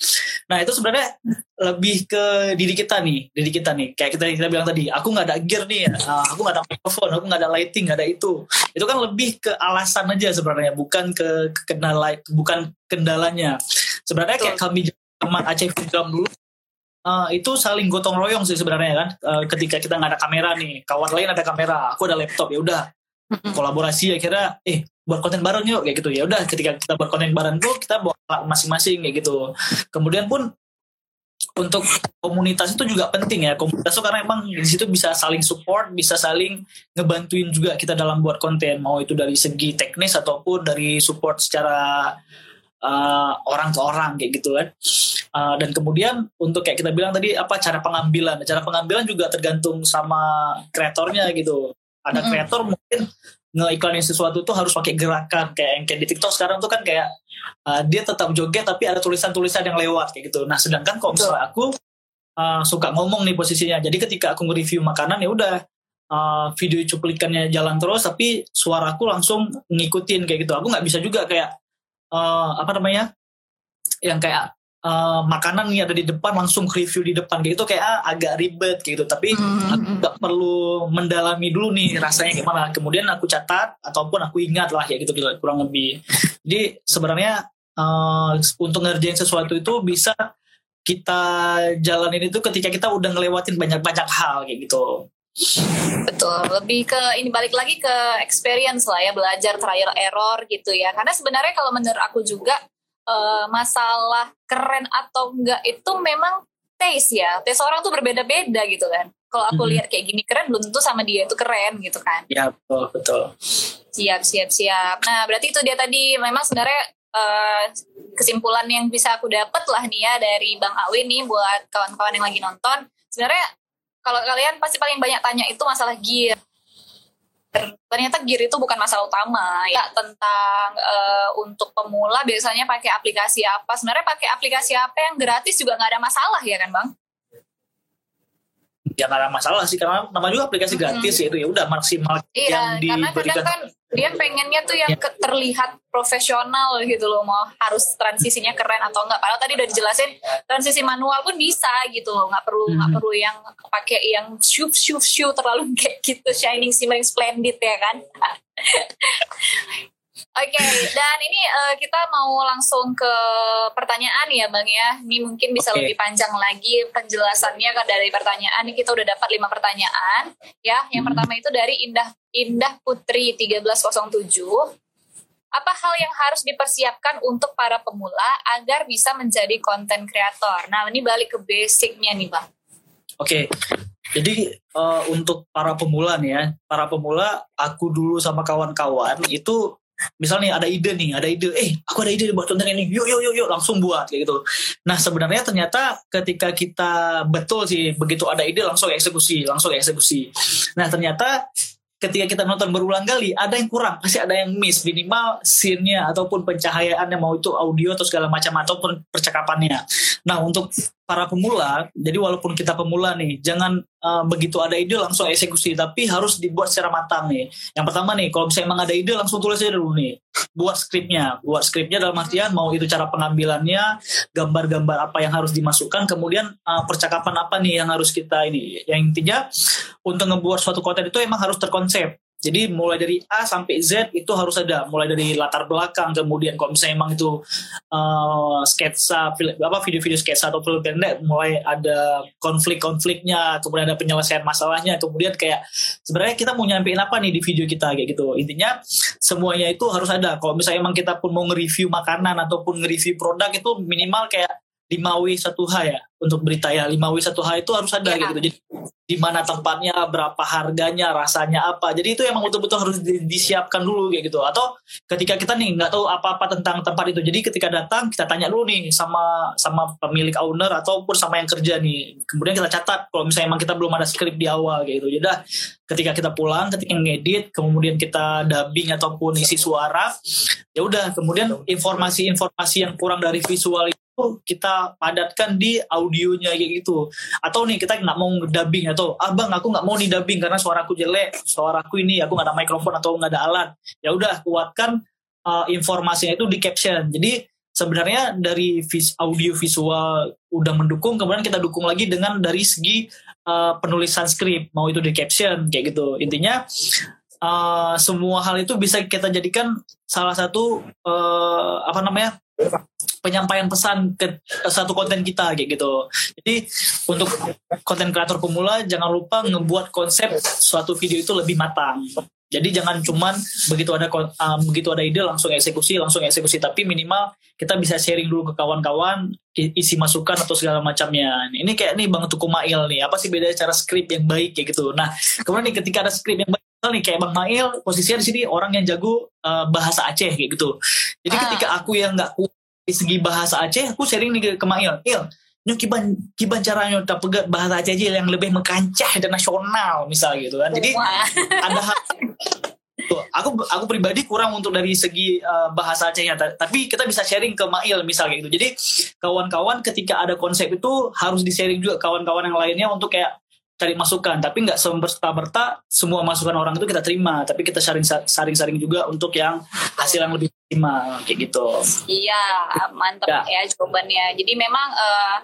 [SPEAKER 4] Nah itu sebenarnya lebih ke diri kita nih diri kita nih. Kayak kita kita bilang tadi aku nggak ada gear nih uh, aku nggak ada mikrofon aku nggak ada lighting nggak ada itu. Itu kan lebih ke alasan aja sebenarnya bukan ke, ke kendala bukan kendalanya. Sebenarnya kayak kami teman Aceh Film dulu uh, itu saling gotong royong sih sebenarnya kan. Uh, ketika kita nggak ada kamera nih kawan lain ada kamera aku ada laptop ya udah kolaborasi akhirnya eh buat konten bareng yuk kayak gitu. Ya udah ketika kita buat konten bareng tuh kita bawa masing-masing kayak gitu. Kemudian pun untuk komunitas itu juga penting ya. Komunitas itu karena emang di situ bisa saling support bisa saling ngebantuin juga kita dalam buat konten. Mau itu dari segi teknis ataupun dari support secara uh, orang ke orang kayak gitu kan. Uh, dan kemudian untuk kayak kita bilang tadi apa cara pengambilan. Cara pengambilan juga tergantung sama kreatornya gitu ada mm -hmm. kreator mungkin ngeiklanin sesuatu tuh harus pakai gerakan kayak yang kayak di TikTok sekarang tuh kan kayak uh, dia tetap joget tapi ada tulisan-tulisan yang lewat kayak gitu. Nah sedangkan kalau misalnya aku uh, suka ngomong nih posisinya, jadi ketika aku nge-review makanan ya udah uh, video cuplikannya jalan terus tapi suaraku langsung ngikutin kayak gitu. Aku nggak bisa juga kayak uh, apa namanya yang kayak uh, makanan nih ada di depan langsung review di depan. Gitu kayak ah, agak ribet gitu. Tapi mm-hmm. aku gak perlu mendalami dulu nih rasanya gimana. Kemudian aku catat ataupun aku ingat lah ya gitu kurang lebih. Jadi sebenarnya uh, untuk ngerjain sesuatu itu bisa kita jalanin itu ketika kita udah ngelewatin banyak-banyak hal kayak gitu.
[SPEAKER 3] Betul, lebih ke ini balik lagi ke experience lah ya, belajar trial error gitu ya. Karena sebenarnya kalau menurut aku juga uh, masalah keren atau enggak itu memang taste ya. Taste orang tuh berbeda-beda gitu kan. Kalau aku mm-hmm. lihat kayak gini keren belum tentu sama dia itu keren gitu kan.
[SPEAKER 4] Ya betul betul.
[SPEAKER 3] Siap siap siap. Nah berarti itu dia tadi memang sebenarnya uh, kesimpulan yang bisa aku dapat lah nih ya dari Bang Awi nih buat kawan-kawan yang lagi nonton. Sebenarnya kalau kalian pasti paling banyak tanya itu masalah gear ternyata gear itu bukan masalah utama ya. Tentang uh, untuk pemula biasanya pakai aplikasi apa. Sebenarnya pakai aplikasi apa yang gratis juga nggak ada masalah ya kan bang
[SPEAKER 4] ya nggak ada masalah sih karena nama juga aplikasi gratis hmm. ya itu ya udah maksimal
[SPEAKER 3] iya, yang diberikan. Karena kadang kan dia pengennya tuh yang ya. terlihat profesional gitu loh mau harus transisinya keren atau enggak padahal tadi udah dijelasin transisi manual pun bisa gitu loh nggak perlu nggak hmm. perlu yang pakai yang shoot shoot shoot terlalu kayak gitu shining shimmering splendid ya kan Oke, okay, dan ini uh, kita mau langsung ke pertanyaan ya Bang ya. Ini mungkin bisa okay. lebih panjang lagi penjelasannya dari pertanyaan. Ini kita udah dapat lima pertanyaan. Ya, yang hmm. pertama itu dari Indah Indah Putri 1307. Apa hal yang harus dipersiapkan untuk para pemula agar bisa menjadi konten kreator? Nah, ini balik ke basicnya nih Bang.
[SPEAKER 4] Oke, okay. Jadi uh, untuk para pemula nih ya, para pemula aku dulu sama kawan-kawan itu misalnya ada ide nih ada ide. Eh aku ada ide buat konten ini. Yuk yuk yuk yuk langsung buat kayak gitu. Nah sebenarnya ternyata ketika kita betul sih begitu ada ide langsung eksekusi langsung eksekusi. Nah ternyata ketika kita nonton berulang kali ada yang kurang pasti ada yang miss. Minimal scene-nya ataupun pencahayaannya mau itu audio atau segala macam ataupun percakapannya. Nah untuk para pemula jadi walaupun kita pemula nih jangan uh, begitu ada ide langsung eksekusi tapi harus dibuat secara matang nih. Yang pertama nih kalau misalnya emang ada ide langsung tulis aja dulu nih. Buat skripnya. Buat skripnya dalam artian mau itu cara pengambilannya gambar-gambar apa yang harus dimasukkan kemudian uh, percakapan apa nih yang harus kita ini. Yang intinya untuk ngebuat suatu konten itu emang harus terkonsep jadi mulai dari A sampai Z itu harus ada, mulai dari latar belakang, kemudian kalau misalnya emang itu uh, sketsa, apa video-video sketsa atau film pendek, mulai ada konflik-konfliknya, kemudian ada penyelesaian masalahnya, kemudian kayak sebenarnya kita mau nyampein apa nih di video kita kayak gitu. Intinya semuanya itu harus ada. Kalau misalnya emang kita pun mau nge-review makanan ataupun nge-review produk itu minimal kayak 5W 1H ya untuk berita ya 5W 1H itu harus ada ya. gitu jadi di mana tempatnya berapa harganya rasanya apa. Jadi itu emang betul-betul harus di, disiapkan dulu kayak gitu. Atau ketika kita nih nggak tahu apa-apa tentang tempat itu. Jadi ketika datang kita tanya dulu nih sama sama pemilik owner ataupun sama yang kerja nih. Kemudian kita catat kalau misalnya emang kita belum ada skrip di awal kayak gitu. Jadi ketika kita pulang ketika ngedit kemudian kita dubbing ataupun isi suara ya udah. Kemudian informasi-informasi yang kurang dari visual kita padatkan di audionya kayak gitu. Atau nih kita nggak mau dubbing atau ah bang aku nggak mau nih dubbing karena suaraku jelek suaraku ini aku nggak ada mikrofon atau nggak ada alat. Ya udah kuatkan uh, informasinya itu di caption. Jadi sebenarnya dari vis audio visual udah mendukung kemudian kita dukung lagi dengan dari segi uh, penulisan skrip. Mau itu di caption kayak gitu. Intinya uh, semua hal itu bisa kita jadikan salah satu uh, apa namanya penyampaian pesan ke, satu konten kita kayak gitu. Jadi untuk konten kreator pemula jangan lupa ngebuat konsep suatu video itu lebih matang. Jadi jangan cuman begitu ada uh, begitu ada ide langsung eksekusi langsung eksekusi tapi minimal kita bisa sharing dulu ke kawan-kawan isi masukan atau segala macamnya. Ini kayak nih Bang Tuku Mail nih apa sih bedanya cara skrip yang baik kayak gitu. Nah kemudian nih ketika ada skrip yang baik nih kayak Bang Mail posisinya di sini orang yang jago uh, bahasa Aceh kayak gitu. Jadi ah. ketika aku yang nggak kuat di segi bahasa Aceh aku sharing nih ke, Mail. Il, nyu kiban kiban caranya pegat bahasa Aceh aja yang lebih mekancah dan nasional misal gitu kan. Jadi ada hal aku aku pribadi kurang untuk dari segi uh, bahasa Acehnya tapi kita bisa sharing ke Mail misalnya gitu. Jadi kawan-kawan ketika ada konsep itu harus di-sharing juga kawan-kawan yang lainnya untuk kayak cari masukan. Tapi nggak semerta-merta semua masukan orang itu kita terima. Tapi kita sharing saring-saring juga untuk yang hasil yang lebih optimal kayak gitu.
[SPEAKER 3] Iya mantap ya, ya jawabannya. Jadi memang uh,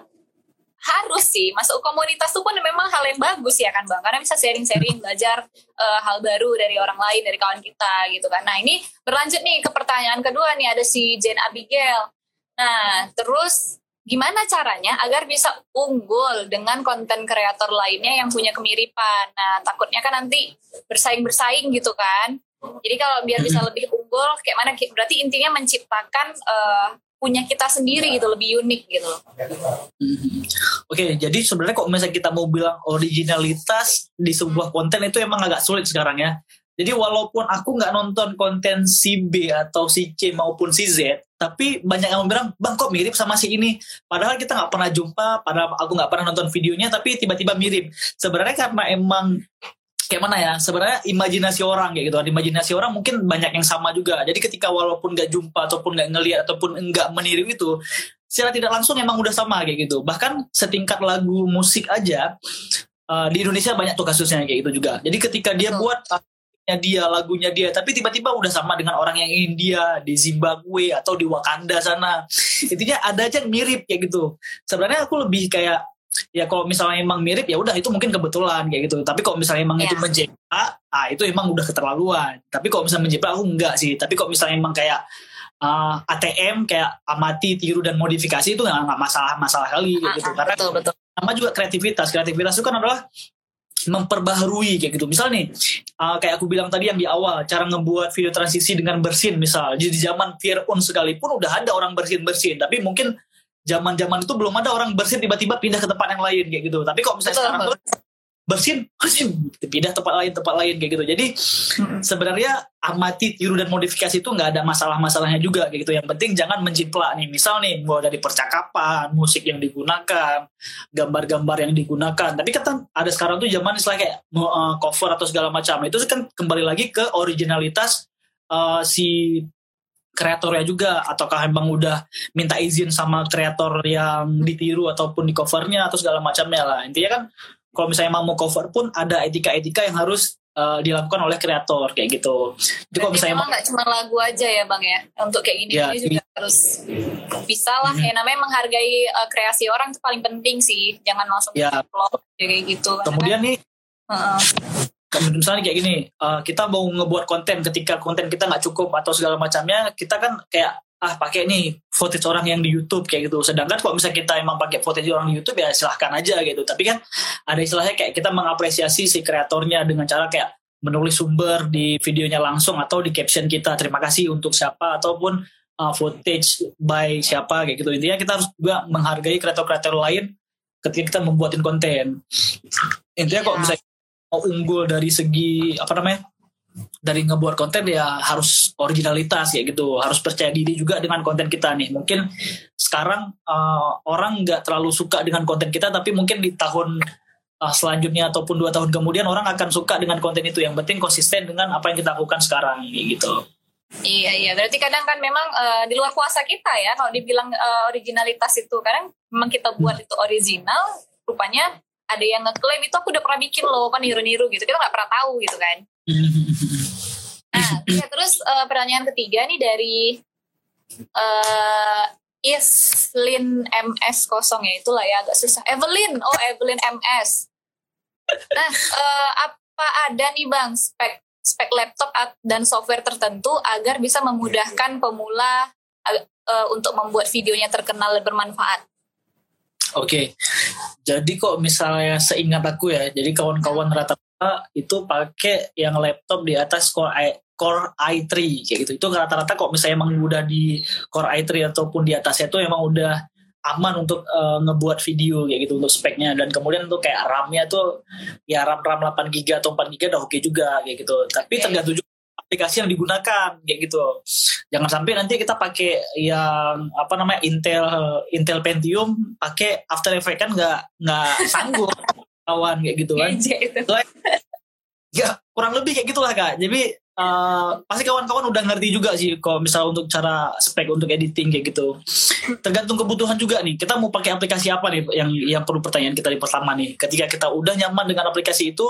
[SPEAKER 3] harus sih. Masuk komunitas itu pun memang hal yang bagus ya kan bang? Karena bisa sharing-sharing belajar uh, hal baru dari orang lain dari kawan kita gitu kan. Nah ini berlanjut nih ke pertanyaan kedua nih. Ada si Jane Abigail. Nah terus gimana caranya agar bisa unggul dengan konten kreator lainnya yang punya kemiripan. Nah, takutnya kan nanti bersaing-bersaing gitu kan. Jadi kalau biar bisa lebih unggul, kayak mana? Berarti intinya menciptakan uh, punya kita sendiri gitu, lebih unik gitu.
[SPEAKER 4] Hmm. Oke, okay, jadi sebenarnya kok misalnya kita mau bilang originalitas di sebuah konten itu emang agak sulit sekarang ya. Jadi walaupun aku nggak nonton konten si B atau si C maupun si Z, tapi banyak yang bilang, bang kok mirip sama si ini. Padahal kita nggak pernah jumpa, padahal aku nggak pernah nonton videonya, tapi tiba-tiba mirip. Sebenarnya karena emang kayak mana ya sebenarnya imajinasi orang kayak gitu imajinasi orang mungkin banyak yang sama juga. Jadi ketika walaupun nggak jumpa ataupun nggak ngelihat ataupun nggak meniru itu secara tidak langsung emang udah sama kayak gitu. Bahkan setingkat lagu musik aja uh, di Indonesia banyak tuh kasusnya kayak gitu juga. Jadi ketika dia buat uh, dia lagunya dia. Tapi tiba-tiba udah sama dengan orang yang India di Zimbabwe atau di Wakanda sana. Intinya ada aja yang mirip kayak gitu. Sebenarnya aku lebih kayak ya kalau misalnya emang mirip ya udah itu mungkin kebetulan kayak gitu. Tapi kalau misalnya emang yeah. itu menjiplak ah itu emang udah keterlaluan. Tapi kalau misalnya menjiplak aku enggak sih. Tapi kalau misalnya emang kayak uh, ah, ATM kayak amati tiru dan modifikasi itu nggak masalah masalah kali gitu, gitu. karena betul, betul. sama juga kreativitas. Kreativitas itu kan adalah memperbaharui kayak gitu. Misal nih, uh, kayak aku bilang tadi yang di awal, cara ngebuat video transisi dengan bersin misal. Jadi di zaman Fir'aun sekalipun udah ada orang bersin-bersin, tapi mungkin zaman-zaman itu belum ada orang bersin tiba-tiba pindah ke tempat yang lain kayak gitu. Tapi kok misalnya sekarang tuh bersin, bersin, pindah tempat lain, tempat lain kayak gitu. Jadi hmm. sebenarnya amati, tiru dan modifikasi itu nggak ada masalah-masalahnya juga kayak gitu. Yang penting jangan menjiplak nih. Misal nih, mulai dari percakapan, musik yang digunakan, gambar-gambar yang digunakan. Tapi kan ada sekarang tuh zaman istilah kayak uh, cover atau segala macam. Itu kan kembali lagi ke originalitas uh, si kreatornya juga ataukah emang udah minta izin sama kreator yang ditiru ataupun di covernya atau segala macamnya lah intinya kan kalau misalnya mau cover pun ada etika-etika yang harus uh, dilakukan oleh kreator kayak gitu.
[SPEAKER 3] Jadi kalau misalnya nggak cuma lagu aja ya bang ya untuk kayak gini, ya, juga iya. harus bisa lah hmm. ya namanya menghargai uh, kreasi orang itu paling penting sih jangan langsung ya. upload kayak gitu.
[SPEAKER 4] Kemudian nih uh, misalnya kayak gini uh, kita mau ngebuat konten ketika konten kita nggak cukup atau segala macamnya kita kan kayak ah pakai nih footage orang yang di YouTube kayak gitu. Sedangkan kalau misalnya kita emang pakai footage orang di YouTube ya silahkan aja gitu. Tapi kan ada istilahnya kayak kita mengapresiasi si kreatornya dengan cara kayak menulis sumber di videonya langsung atau di caption kita. Terima kasih untuk siapa ataupun uh, footage by siapa kayak gitu. Intinya kita harus juga menghargai kreator-kreator lain ketika kita membuatin konten. Intinya yeah. kok misalnya mau unggul dari segi apa namanya dari ngebuat konten ya harus originalitas ya gitu. Harus percaya diri juga dengan konten kita nih. Mungkin sekarang uh, orang nggak terlalu suka dengan konten kita tapi mungkin di tahun uh, selanjutnya ataupun dua tahun kemudian orang akan suka dengan konten itu. Yang penting konsisten dengan apa yang kita lakukan sekarang gitu.
[SPEAKER 3] Iya iya. Berarti kadang kan memang uh, di luar kuasa kita ya kalau dibilang uh, originalitas itu kadang memang kita buat itu original rupanya ada yang ngeklaim itu aku udah pernah bikin loh kan niru-niru gitu. Kita nggak pernah tahu gitu kan nah ya, terus uh, pertanyaan ketiga nih dari uh, Islin MS kosong ya itulah ya agak susah Evelyn oh Evelyn MS nah uh, apa ada nih bang spek spek laptop dan software tertentu agar bisa memudahkan pemula uh, untuk membuat videonya terkenal dan bermanfaat.
[SPEAKER 4] Oke, okay. jadi kok misalnya seingat aku ya, jadi kawan-kawan rata-rata itu pakai yang laptop di atas Core i Core i3 kayak gitu. Itu rata-rata kok misalnya emang udah di Core i3 ataupun di atasnya itu emang udah aman untuk uh, ngebuat video kayak gitu untuk speknya dan kemudian untuk kayak RAM-nya tuh ya RAM RAM 8 GB atau 4 GB udah oke okay juga kayak gitu. Tapi okay. tergantung juga aplikasi yang digunakan kayak gitu. Jangan sampai nanti kita pakai yang apa namanya Intel Intel Pentium pakai After Effects kan nggak nggak sanggup kawan kayak gitu kan. ya kurang lebih kayak gitulah kak. Jadi uh, pasti kawan-kawan udah ngerti juga sih kalau misal untuk cara spek untuk editing kayak gitu. Tergantung kebutuhan juga nih. Kita mau pakai aplikasi apa nih yang yang perlu pertanyaan kita di pertama nih. Ketika kita udah nyaman dengan aplikasi itu,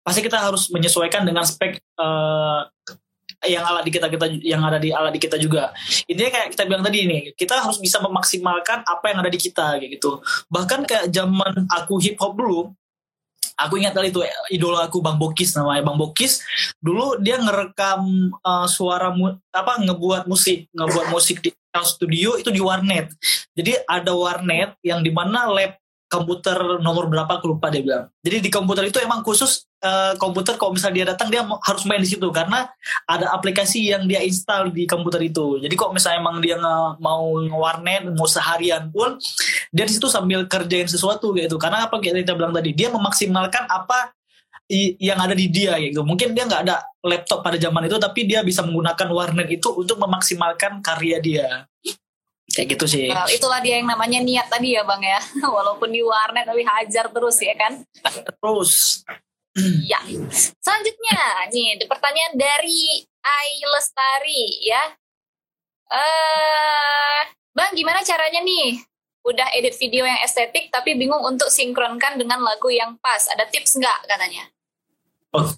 [SPEAKER 4] pasti kita harus menyesuaikan dengan spek uh, yang alat di kita kita yang ada di alat di kita juga. Intinya kayak kita bilang tadi nih, kita harus bisa memaksimalkan apa yang ada di kita kayak gitu. Bahkan kayak zaman aku hip hop dulu, aku ingat kali itu idola aku Bang Bokis namanya Bang Bokis. Dulu dia ngerekam uh, suara mu, apa ngebuat musik ngebuat musik di studio itu di warnet. Jadi ada warnet yang di mana lab komputer nomor berapa aku lupa dia bilang. Jadi di komputer itu emang khusus uh, komputer kalau misalnya dia datang dia harus main di situ karena ada aplikasi yang dia install di komputer itu. Jadi kok misalnya emang dia nge, mau warnet mau seharian pun dia di situ sambil kerjain sesuatu gitu. Karena apa kayak kita bilang tadi dia memaksimalkan apa yang ada di dia gitu. Mungkin dia nggak ada laptop pada zaman itu tapi dia bisa menggunakan warnet itu untuk memaksimalkan karya dia kayak gitu sih.
[SPEAKER 3] Well, itulah dia yang namanya niat tadi ya bang ya, walaupun di warnet tapi hajar terus ya kan.
[SPEAKER 4] Terus.
[SPEAKER 3] ya, selanjutnya nih pertanyaan dari Ai Lestari ya. Eh, uh, bang gimana caranya nih? Udah edit video yang estetik tapi bingung untuk sinkronkan dengan lagu yang pas. Ada tips nggak katanya?
[SPEAKER 4] Oh,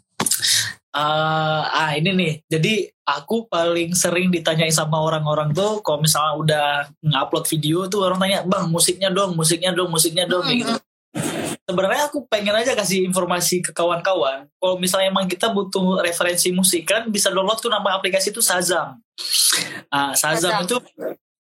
[SPEAKER 4] uh, ah ini nih. Jadi aku paling sering ditanyain sama orang-orang tuh kalau misalnya udah ngupload video tuh orang tanya bang musiknya dong musiknya dong musiknya dong mm-hmm. gitu. Sebenarnya aku pengen aja kasih informasi ke kawan-kawan. Kalau misalnya emang kita butuh referensi musik kan bisa download tuh nama aplikasi itu Sazam ah Sazam, Sazam. itu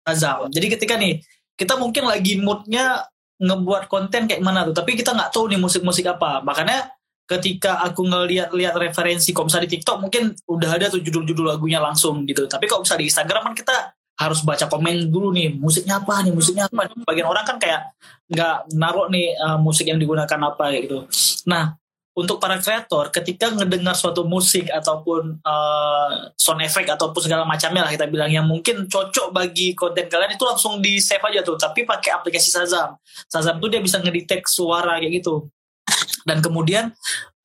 [SPEAKER 4] Sazam jadi ketika nih kita mungkin lagi moodnya ngebuat konten kayak mana tuh tapi kita nggak tahu nih musik-musik apa. Makanya ketika aku ngeliat-liat referensi kalau misalnya di TikTok mungkin udah ada tuh judul-judul lagunya langsung gitu. Tapi kalau misalnya di Instagram kan kita harus baca komen dulu nih musiknya apa nih musiknya apa bagian orang kan kayak nggak naruh nih uh, musik yang digunakan apa gitu. Nah untuk para kreator ketika ngedengar suatu musik ataupun uh, sound effect ataupun segala macamnya lah kita bilang yang mungkin cocok bagi konten kalian itu langsung di save aja tuh. Tapi pakai aplikasi Shazam. Shazam tuh dia bisa ngedetect suara kayak gitu dan kemudian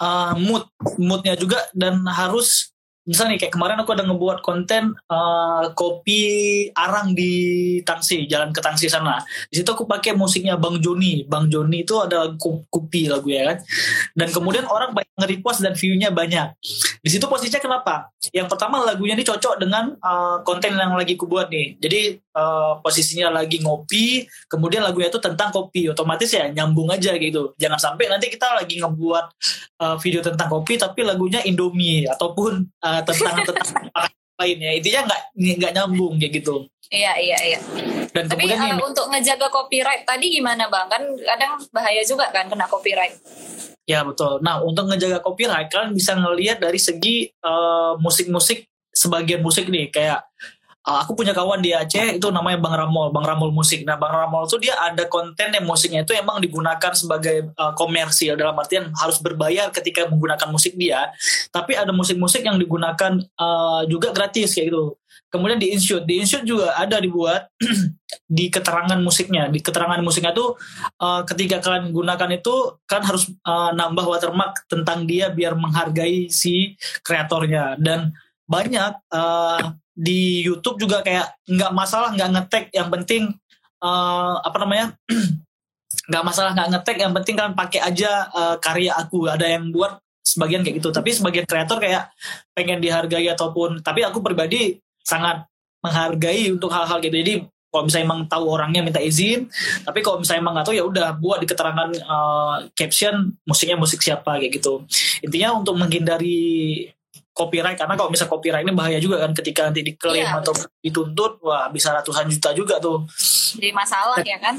[SPEAKER 4] uh, mood moodnya juga dan harus misalnya nih kayak kemarin aku ada ngebuat konten uh, kopi arang di Tangsi jalan ke Tangsi sana. Di situ aku pakai musiknya Bang Joni. Bang Joni itu ada kopi lagu ya kan? Dan kemudian orang banyak nge-repost dan view-nya banyak. Di situ posisinya kenapa? Yang pertama lagunya ini cocok dengan uh, konten yang lagi ku buat nih. Jadi uh, posisinya lagi ngopi kemudian lagunya itu tentang kopi. Otomatis ya nyambung aja gitu. Jangan sampai nanti kita lagi ngebuat uh, video tentang kopi tapi lagunya Indomie ataupun uh, tentang tentang lainnya intinya nggak nggak nyambung kayak gitu.
[SPEAKER 3] Iya iya iya. Dan tapi kemudian uh, ini, untuk ngejaga copyright tadi gimana bang? Kan kadang bahaya juga kan kena copyright.
[SPEAKER 4] Ya betul. Nah untuk ngejaga copyright kalian bisa ngelihat dari segi uh, musik-musik sebagian musik nih. Kayak uh, aku punya kawan di Aceh itu namanya Bang Ramol, Bang Ramol Musik. Nah, Bang Ramol itu dia ada konten yang musiknya itu emang digunakan sebagai uh, komersil dalam artian harus berbayar ketika menggunakan musik dia. Tapi ada musik-musik yang digunakan uh, juga gratis kayak gitu. Kemudian di InShoot, di InShoot juga ada dibuat di keterangan musiknya. Di keterangan musiknya tuh uh, ketika kalian gunakan itu kan harus uh, nambah watermark tentang dia biar menghargai si kreatornya dan banyak uh, di YouTube juga kayak nggak masalah nggak ngetek yang penting eh, apa namanya nggak masalah nggak ngetek yang penting kan pakai aja eh, karya aku. Ada yang buat sebagian kayak gitu. Tapi sebagian kreator kayak pengen dihargai ataupun tapi aku pribadi sangat menghargai untuk hal-hal gitu. Jadi kalau misalnya emang tahu orangnya minta izin tapi kalau misalnya emang nggak tahu ya udah buat di keterangan eh, caption musiknya musik siapa kayak gitu. Intinya untuk menghindari copyright karena kalau misal copyright ini bahaya juga kan ketika nanti diklaim
[SPEAKER 3] Iya.
[SPEAKER 4] atau dituntut wah bisa ratusan juta juga tuh
[SPEAKER 3] Jadi masalah ya kan?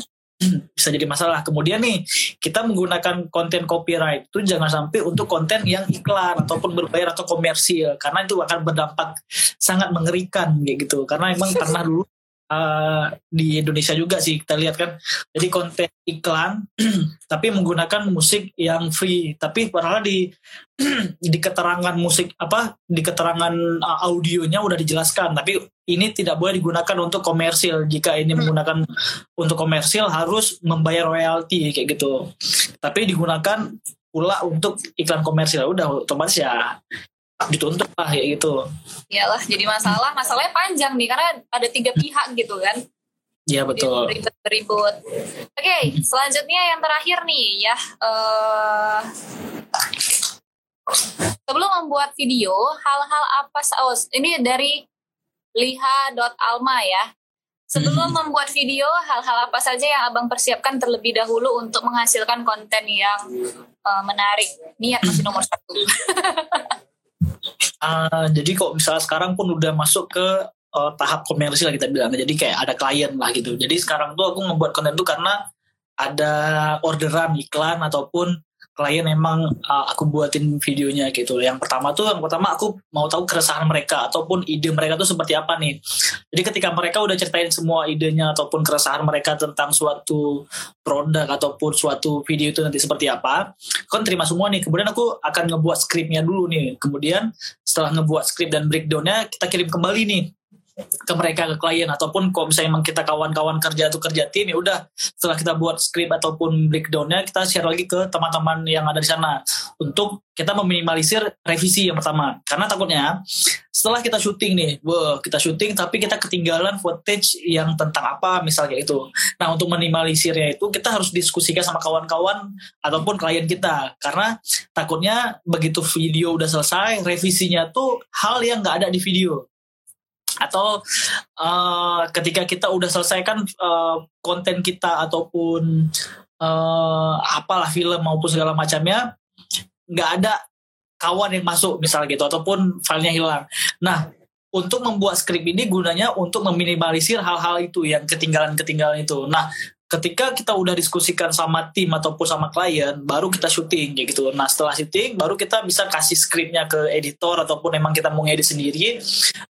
[SPEAKER 4] bisa jadi masalah. Kemudian nih kita menggunakan konten copyright itu jangan sampai untuk konten yang iklan ataupun berbayar atau komersil karena itu akan berdampak sangat mengerikan kayak gitu. Karena emang pernah dulu uh, di Indonesia juga sih kita lihat kan. Jadi konten iklan tapi menggunakan musik yang free. Tapi padahal di di keterangan musik apa di keterangan uh, audionya udah dijelaskan. Tapi ini tidak boleh digunakan untuk komersil. Jika ini menggunakan untuk komersil harus membayar royalti kayak gitu. Tapi digunakan pula untuk iklan komersil. Udah otomatis ya dituntut lah kayak gitu
[SPEAKER 3] Iyalah jadi masalah. Masalahnya panjang nih karena ada tiga pihak gitu kan.
[SPEAKER 4] ya betul
[SPEAKER 3] beribut-beribut. Oke, selanjutnya yang terakhir nih ya. eh sebelum membuat video, hal-hal apa? Oh, ini dari liha.alma ya. Sebelum
[SPEAKER 4] Hmm.
[SPEAKER 3] membuat video, hal-hal apa saja yang abang persiapkan terlebih dahulu untuk menghasilkan konten yang eh, menarik? Niat masih nomor satu.
[SPEAKER 4] Ah, jadi kok misalnya sekarang pun udah masuk ke eh, tahap komersil kita bilang jadi kayak ada klien lah gitu. Jadi sekarang tuh aku membuat konten tuh karena ada orderan iklan ataupun klien emang uh, aku buatin videonya gitu. Yang pertama tuh yang pertama aku mau tahu keresahan mereka ataupun ide mereka tuh seperti apa nih. Jadi ketika mereka udah ceritain semua idenya ataupun keresahan mereka tentang suatu produk ataupun suatu video itu nanti seperti apa, kan terima semua nih. Kemudian aku akan ngebuat skripnya dulu nih. Kemudian setelah ngebuat skrip dan breakdownnya kita kirim kembali nih ke mereka ke klien. Ataupun kalau misalnya emang kita kawan-kawan kerja atau kerja tim ya udah setelah kita buat skrip ataupun breakdownnya kita share lagi ke teman-teman yang ada di sana. Untuk kita meminimalisir revisi yang pertama. Karena takutnya setelah kita syuting nih wah kita syuting tapi kita ketinggalan footage yang tentang apa misalnya itu. Nah untuk minimalisirnya itu kita harus diskusikan sama kawan-kawan ataupun klien kita. Karena takutnya begitu video udah selesai revisinya tuh hal yang nggak ada di video atau uh, ketika kita udah selesaikan uh, konten kita ataupun uh, apalah film maupun segala macamnya nggak ada kawan yang masuk misalnya gitu ataupun filenya hilang. Nah untuk membuat skrip ini gunanya untuk meminimalisir hal-hal itu yang ketinggalan-ketinggalan itu. Nah ketika kita udah diskusikan sama tim ataupun sama klien, baru kita syuting kayak gitu. Nah setelah syuting, baru kita bisa kasih skripnya ke editor ataupun emang kita mau ngedit sendiri,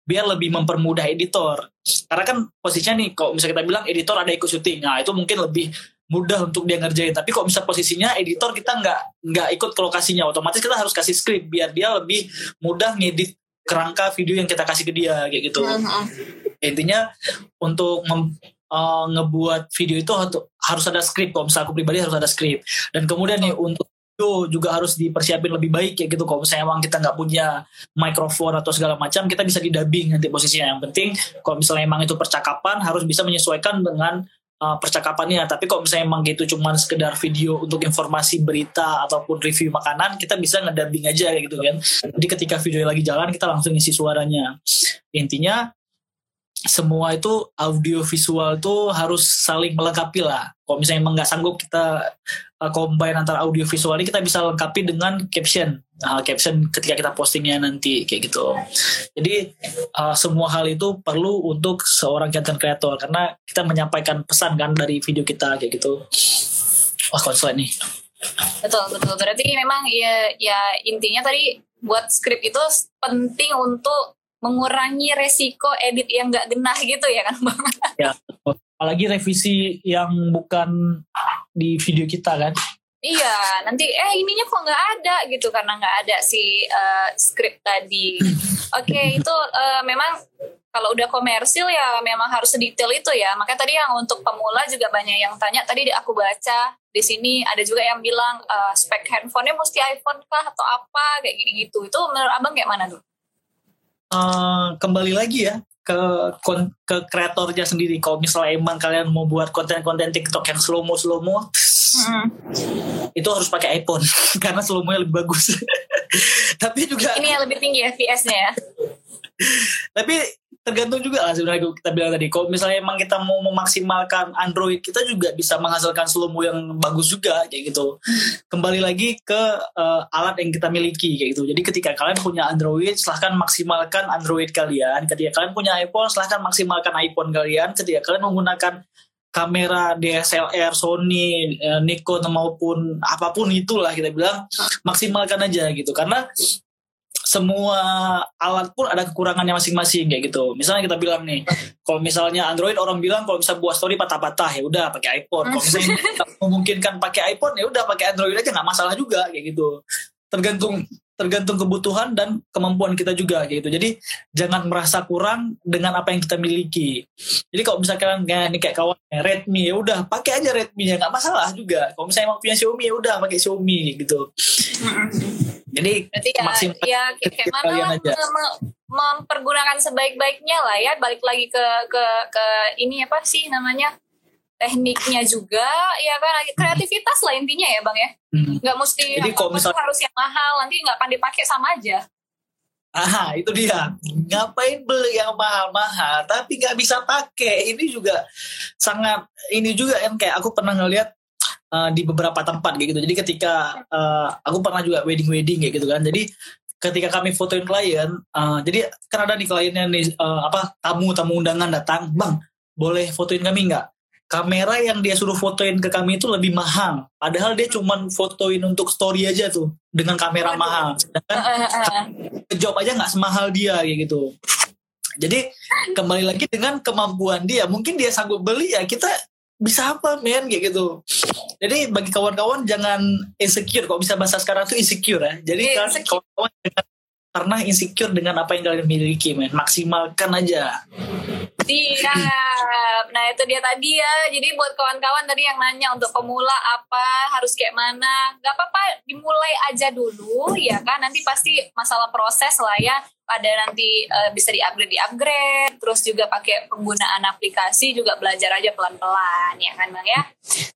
[SPEAKER 4] biar lebih mempermudah editor. Karena kan posisinya nih, kalau misalnya kita bilang editor ada ikut syuting, nah itu mungkin lebih mudah untuk dia ngerjain. Tapi kalau misal posisinya editor kita nggak nggak ikut ke lokasinya, otomatis kita harus kasih skrip biar dia lebih mudah ngedit kerangka video yang kita kasih ke dia kayak gitu. Intinya untuk mem- uh, ngebuat video itu harus- ada skrip. Kalau misalnya aku pribadi harus ada skrip. Dan kemudian nih untuk video juga harus dipersiapin lebih baik kayak gitu. Kalau misalnya emang kita nggak punya mikrofon atau segala macam, kita bisa di dubbing nanti posisinya. Yang penting kalau misalnya emang itu percakapan harus bisa menyesuaikan dengan uh, percakapannya. Tapi kalau misalnya emang gitu cuman sekedar video untuk informasi berita ataupun review makanan, kita bisa ngedubbing aja gitu kan. Jadi ketika video lagi jalan kita langsung isi suaranya. Intinya semua itu audio visual itu harus saling melengkapi lah. Kalau misalnya emang nggak sanggup kita uh, combine antara audio visual ini kita bisa lengkapi dengan caption. Nah, caption ketika kita postingnya nanti kayak gitu. Jadi uh, semua hal itu perlu untuk seorang content creator karena kita menyampaikan pesan kan dari video kita kayak gitu. Wah konslet nih.
[SPEAKER 3] Betul betul. Berarti memang ya ya intinya tadi buat skrip itu penting untuk mengurangi resiko edit yang nggak genah gitu ya kan bang?
[SPEAKER 4] Ya, apalagi revisi yang bukan di video kita kan.
[SPEAKER 3] Iya, nanti eh ininya kok nggak ada gitu karena nggak ada si eh, skrip tadi. Oke, itu eh, memang kalau udah komersil ya memang harus sedetail itu ya. Makanya tadi yang untuk pemula juga banyak yang tanya. Tadi aku baca di sini ada juga yang bilang eh, spek handphonenya mesti iPhone kah atau apa kayak gitu. Itu menurut abang kayak mana dulu?
[SPEAKER 4] Eh, kembali lagi ya ke ke kreatornya sendiri kalau misalnya emang kalian mau buat konten-konten TikTok yang slow mo slow mo
[SPEAKER 3] Hmm.
[SPEAKER 4] itu harus pakai iPhone karena slow mo lebih bagus tapi juga
[SPEAKER 3] Ini yang lebih tinggi FPS-nya ya.
[SPEAKER 4] tapi tergantung juga lah sebenarnya kita bilang tadi. Kalau misalnya emang kita mau memaksimalkan Android kita juga bisa menghasilkan slow yang bagus juga kayak gitu. Kembali lagi ke eh, alat yang kita miliki kayak gitu. Jadi ketika kalian punya Android silahkan maksimalkan Android kalian. Ketika kalian punya iPhone silahkan maksimalkan iPhone kalian. Ketika kalian menggunakan kamera DSLR Sony eh, Nikon maupun apa pun itulah kita bilang maksimalkan aja gitu. Karena semua alat pun ada kekurangannya masing-masing kayak gitu. Misalnya kita bilang nih, kalau misalnya Android orang bilang kalau bisa buat story patah-patah ya udah pakai iPhone. Kalau misalnya memungkinkan pakai iPhone ya udah pakai Android aja nggak masalah juga kayak gitu. Tergantung tergantung kebutuhan dan kemampuan kita juga kayak gitu. Jadi jangan merasa kurang dengan apa yang kita miliki. Jadi kalau misalkan kayak nih kayak kawan Redmi ya udah pakai aja Redmi ya nggak masalah juga. Kalau misalnya emang punya Xiaomi ya udah pakai Xiaomi gitu. Jadi
[SPEAKER 3] Berarti ya,
[SPEAKER 4] maksimal
[SPEAKER 3] ya kayak mana lah mem- mempergunakan sebaik-baiknya lah ya. Balik lagi ke ke ke ini apa sih namanya tekniknya juga ya kan kreativitas lah intinya ya bang ya
[SPEAKER 4] Hmm.
[SPEAKER 3] nggak mesti
[SPEAKER 4] Jadi kalau misal-
[SPEAKER 3] harus yang mahal nanti nggak akan dipakai sama aja
[SPEAKER 4] Ah, itu dia. Ngapain beli yang mahal-mahal tapi nggak bisa pakai. Ini juga sangat ini juga kan kayak aku pernah ngeliat uh, di beberapa tempat kayak gitu. Jadi ketika uh, aku pernah juga wedding-wedding kayak gitu kan. Jadi ketika kami fotoin klien, uh, jadi kan ada nih kliennya nih uh, apa tamu-tamu undangan datang, "Bang, boleh fotoin kami nggak?" Kamera yang dia suruh fotoin ke kami itu lebih mahal. Padahal dia cuman fotoin untuk story aja tuh dengan kamera mahal. Sedangkan job aja nggak semahal dia kayak gitu. Jadi kembali lagi dengan kemampuan dia, mungkin dia sanggup beli ya kita bisa apa men kayak gitu. Jadi bagi kawan-kawan jangan insecure kok bisa bahasa sekarang tuh insecure ya. Jadi
[SPEAKER 3] Iya,
[SPEAKER 4] kan kawan-kawan jangan pernah insecure dengan apa yang kalian miliki men. Maksimalkan aja.
[SPEAKER 3] Siap. Nah itu dia tadi ya. Jadi buat kawan-kawan tadi yang nanya untuk pemula apa harus kayak mana, nggak apa-apa dimulai aja dulu ya kan. Nanti pasti masalah proses lah ya. Ada nanti eh, bisa di upgrade di upgrade. Terus juga pakai penggunaan aplikasi juga belajar aja pelan-pelan ya kan bang ya.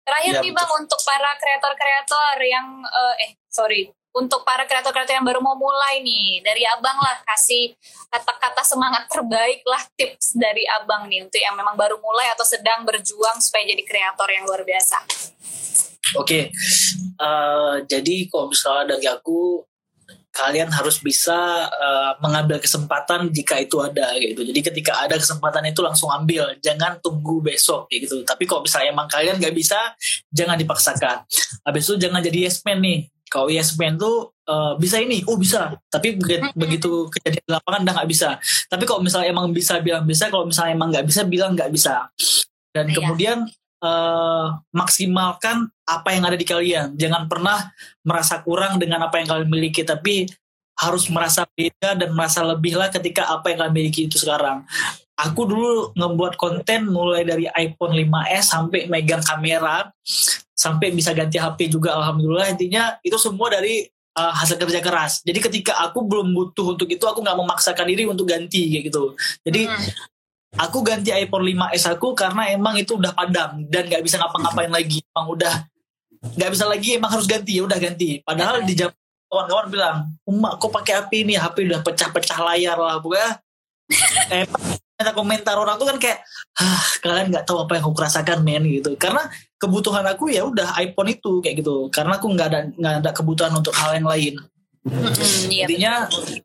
[SPEAKER 3] Terakhir
[SPEAKER 4] Iya,
[SPEAKER 3] nih bang untuk para kreator-kreator yang eh, eh sorry untuk para kreator-kreator yang baru mau mulai nih dari abang lah kasih kata-kata semangat terbaik lah tips dari abang nih untuk yang memang baru mulai atau sedang berjuang supaya jadi kreator yang luar biasa.
[SPEAKER 4] Oke, eh, jadi kalau misalnya dari aku, kalian harus bisa eh, mengambil kesempatan jika itu ada gitu. Jadi ketika ada kesempatan itu langsung ambil, jangan tunggu besok gitu. Tapi kalau misalnya emang kalian nggak bisa, jangan dipaksakan. Habis itu jangan jadi yes man nih. Kalau yes man tuh eh, bisa ini, oh bisa. Tapi begi- begitu kejadian di lapangan udah nggak bisa. Tapi kalau misalnya emang bisa bilang bisa, kalau misalnya emang nggak bisa bilang nggak bisa. Dan
[SPEAKER 3] Iya.
[SPEAKER 4] kemudian eh, maksimalkan apa yang ada di kalian. Jangan pernah merasa kurang dengan apa yang kalian miliki, tapi harus merasa beda dan merasa lebih lah ketika apa yang kalian miliki itu sekarang. Aku dulu ngebuat konten mulai dari iPhone 5s sampai megang kamera, sampai bisa ganti HP juga. Alhamdulillah intinya itu semua dari uh, hasil kerja keras. Jadi ketika aku belum butuh untuk itu, aku nggak memaksakan diri untuk ganti kayak gitu. Jadi
[SPEAKER 3] Hmm.
[SPEAKER 4] aku ganti iPhone 5s aku karena emang itu udah padam dan nggak bisa ngapa-ngapain lagi emang udah nggak bisa lagi emang harus ganti ya udah ganti padahal di jam kawan-kawan bilang emak kok pakai HP ini HP udah pecah-pecah layar lah pokoknya eh, komentar komentar orang tuh kan kayak ah kalian nggak tahu apa yang aku rasakan men gitu karena kebutuhan aku ya udah iPhone itu kayak gitu karena aku nggak ada nggak ada kebutuhan untuk hal yang lain
[SPEAKER 3] iya,
[SPEAKER 4] Intinya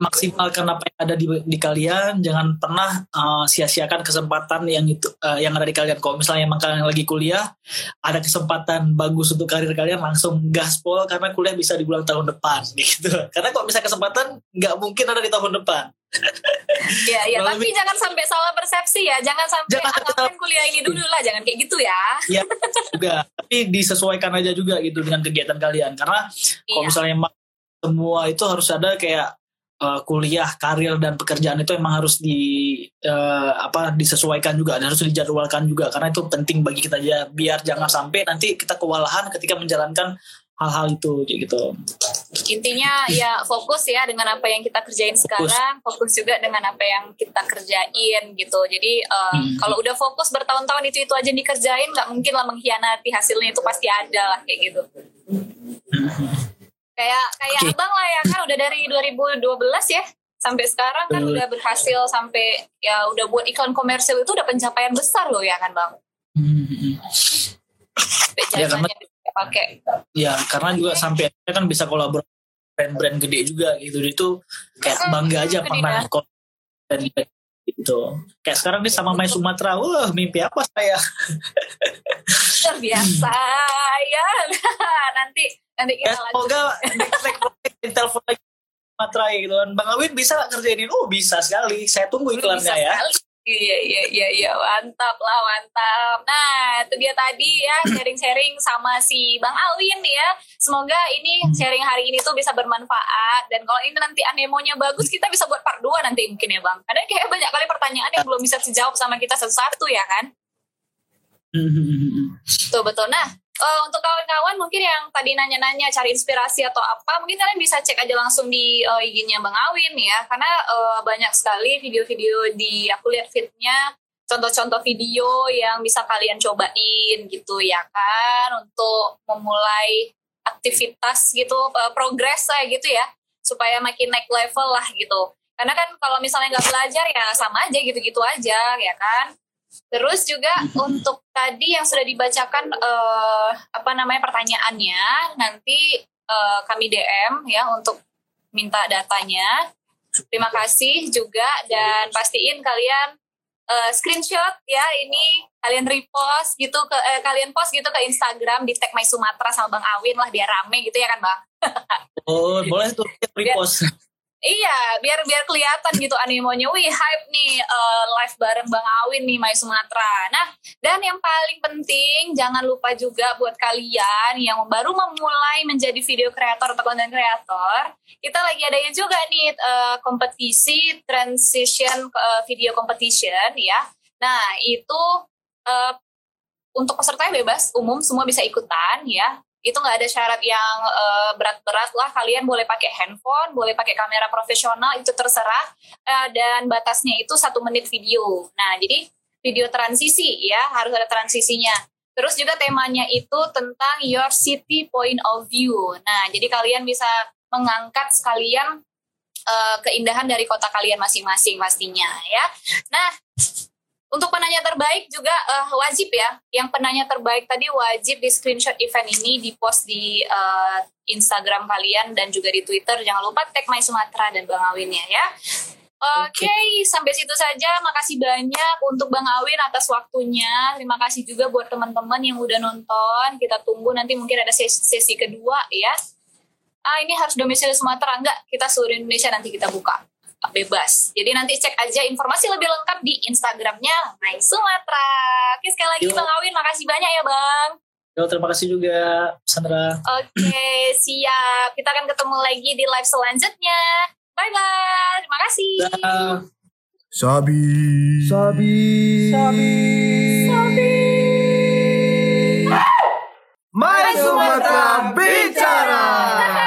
[SPEAKER 4] maksimalkan apa yang ada di, di kalian, jangan pernah uh, sia-siakan kesempatan yang itu uh, yang ada di kalian. Kalau misalnya emang kalian lagi kuliah, ada kesempatan bagus untuk karir kalian, langsung gaspol karena kuliah bisa di bulan tahun depan gitu. Karena kalau misalnya kesempatan nggak mungkin ada di tahun depan.
[SPEAKER 3] Iya.
[SPEAKER 4] Kalau
[SPEAKER 3] Tapi jangan sampai salah persepsi ya. Jangan sampai
[SPEAKER 4] Jangan
[SPEAKER 3] ah, ngapain kuliah ini dulu lah. Jangan kayak gitu ya.
[SPEAKER 4] Ya juga, tapi disesuaikan aja juga gitu dengan kegiatan kalian. Karena kalau
[SPEAKER 3] Iya.
[SPEAKER 4] misalnya emang semua itu harus ada kayak uh, kuliah, karir dan pekerjaan itu emang harus di uh, apa disesuaikan juga dan harus dijadwalkan juga karena itu penting bagi kita ya biar jangan sampai nanti kita kewalahan ketika menjalankan hal-hal itu kayak gitu.
[SPEAKER 3] intinya ya fokus ya dengan apa yang kita kerjain sekarang fokus juga dengan apa yang kita kerjain gitu jadi uh,
[SPEAKER 4] Hmm.
[SPEAKER 3] kalau udah fokus bertahun-tahun itu itu aja yang dikerjain nggak mungkin lah mengkhianati hasilnya itu pasti ada lah kayak gitu kayak kayak
[SPEAKER 4] Oke.
[SPEAKER 3] abang lah ya kan udah dari 2012 ya sampai sekarang kan udah berhasil sampai ya udah buat iklan komersil itu udah pencapaian besar loh ya kan bang
[SPEAKER 4] Hmm.
[SPEAKER 3] sampai
[SPEAKER 4] Ya,
[SPEAKER 3] jasanya bisa pakai
[SPEAKER 4] Ya karena juga sampai akhirnya kan bisa kolaborasi brand-brand gede juga gitu. Itu kayak bangga aja
[SPEAKER 3] gede
[SPEAKER 4] pernah dan gitu. Kayak sekarang nih sama My Sumatera. Wah mimpi apa saya?
[SPEAKER 3] Luar biasa. Ya nanti nanti
[SPEAKER 4] ya
[SPEAKER 3] kita
[SPEAKER 4] semoga next project di telepon lagi Sumatera ya gitu kan. Bang Awin bisa nggak kerjainin? Oh bisa sekali. Saya tunggu iklannya
[SPEAKER 3] Bisa
[SPEAKER 4] ya.
[SPEAKER 3] sekali. Iya iya iya iya mantap lah mantap. Nah itu dia tadi ya sharing-sharing sama si Bang Alwin ya. Semoga ini sharing hari ini tuh bisa bermanfaat dan kalau ini nanti anemonya bagus kita bisa buat part 2 nanti mungkin ya Bang. Karena kayak banyak kali pertanyaan yang belum bisa dijawab sama kita satu-satu ya kan. Betul betul. Nah, eh, untuk kawan-kawan mungkin yang tadi nanya-nanya cari inspirasi atau apa, mungkin kalian bisa cek aja langsung di eh, IG-nya Bang Awin ya, karena eh, banyak sekali video-video di aku lihat feed-nya contoh-contoh video yang bisa kalian cobain gitu ya kan untuk memulai aktivitas gitu eh, progres lah gitu ya supaya makin naik level lah gitu. Karena kan kalau misalnya nggak belajar ya sama aja gitu-gitu aja ya kan Terus juga untuk tadi yang sudah dibacakan eh, apa namanya pertanyaannya nanti eh, kami DM ya untuk minta datanya. Terima kasih juga dan pastiin kalian eh, screenshot ya ini kalian repost gitu ke eh, kalian post gitu ke Instagram di tag My Sumatera sama Bang Awin lah biar rame gitu ya kan Bang.
[SPEAKER 4] oh boleh tuh repost
[SPEAKER 3] Iya, biar biar kelihatan gitu animonya. Wih, hype nih eh, live bareng Bang Awin nih My Sumatera. Nah, dan yang paling penting jangan lupa juga buat kalian yang baru memulai menjadi video kreator atau content kreator, kita lagi adanya juga nih eh, kompetisi transition eh, video competition ya. Nah, itu eh, untuk pesertanya bebas, umum semua bisa ikutan ya itu nggak ada syarat yang eh, berat-berat lah. Kalian boleh pakai handphone boleh pakai kamera profesional itu terserah. Eh, dan batasnya itu satu menit video. Nah jadi video transisi ya harus ada transisinya. Terus juga temanya itu tentang your city point of view. Nah jadi kalian bisa mengangkat sekalian eh, keindahan dari kota kalian masing-masing pastinya ya. Nah untuk penanya terbaik juga eh, wajib ya. Yang penanya terbaik tadi wajib di screenshot event ini di post di eh, Instagram kalian dan juga di Twitter. Jangan lupa tag My Sumatera dan Bang Awin ya. ya. Oke, sampai situ saja. Makasih banyak untuk Bang Awin atas waktunya. Terima kasih juga buat teman-teman yang udah nonton. Kita tunggu nanti mungkin ada sesi, sesi kedua ya. Ah, ini harus domisili Sumatera enggak? Kita seluruh Indonesia nanti kita buka bebas. Jadi nanti cek aja informasi lebih lengkap di Instagramnya My Sumatera. Oke sekali lagi
[SPEAKER 4] Yo.
[SPEAKER 3] Bang Awin, makasih banyak ya Bang.
[SPEAKER 4] Yo, terima kasih juga Sandra
[SPEAKER 3] Oke siap. Kita akan ketemu lagi di live selanjutnya. Bye bye. Terima kasih.
[SPEAKER 4] Dah.
[SPEAKER 2] Sabi. Sabi.
[SPEAKER 1] My Sumatera bicara.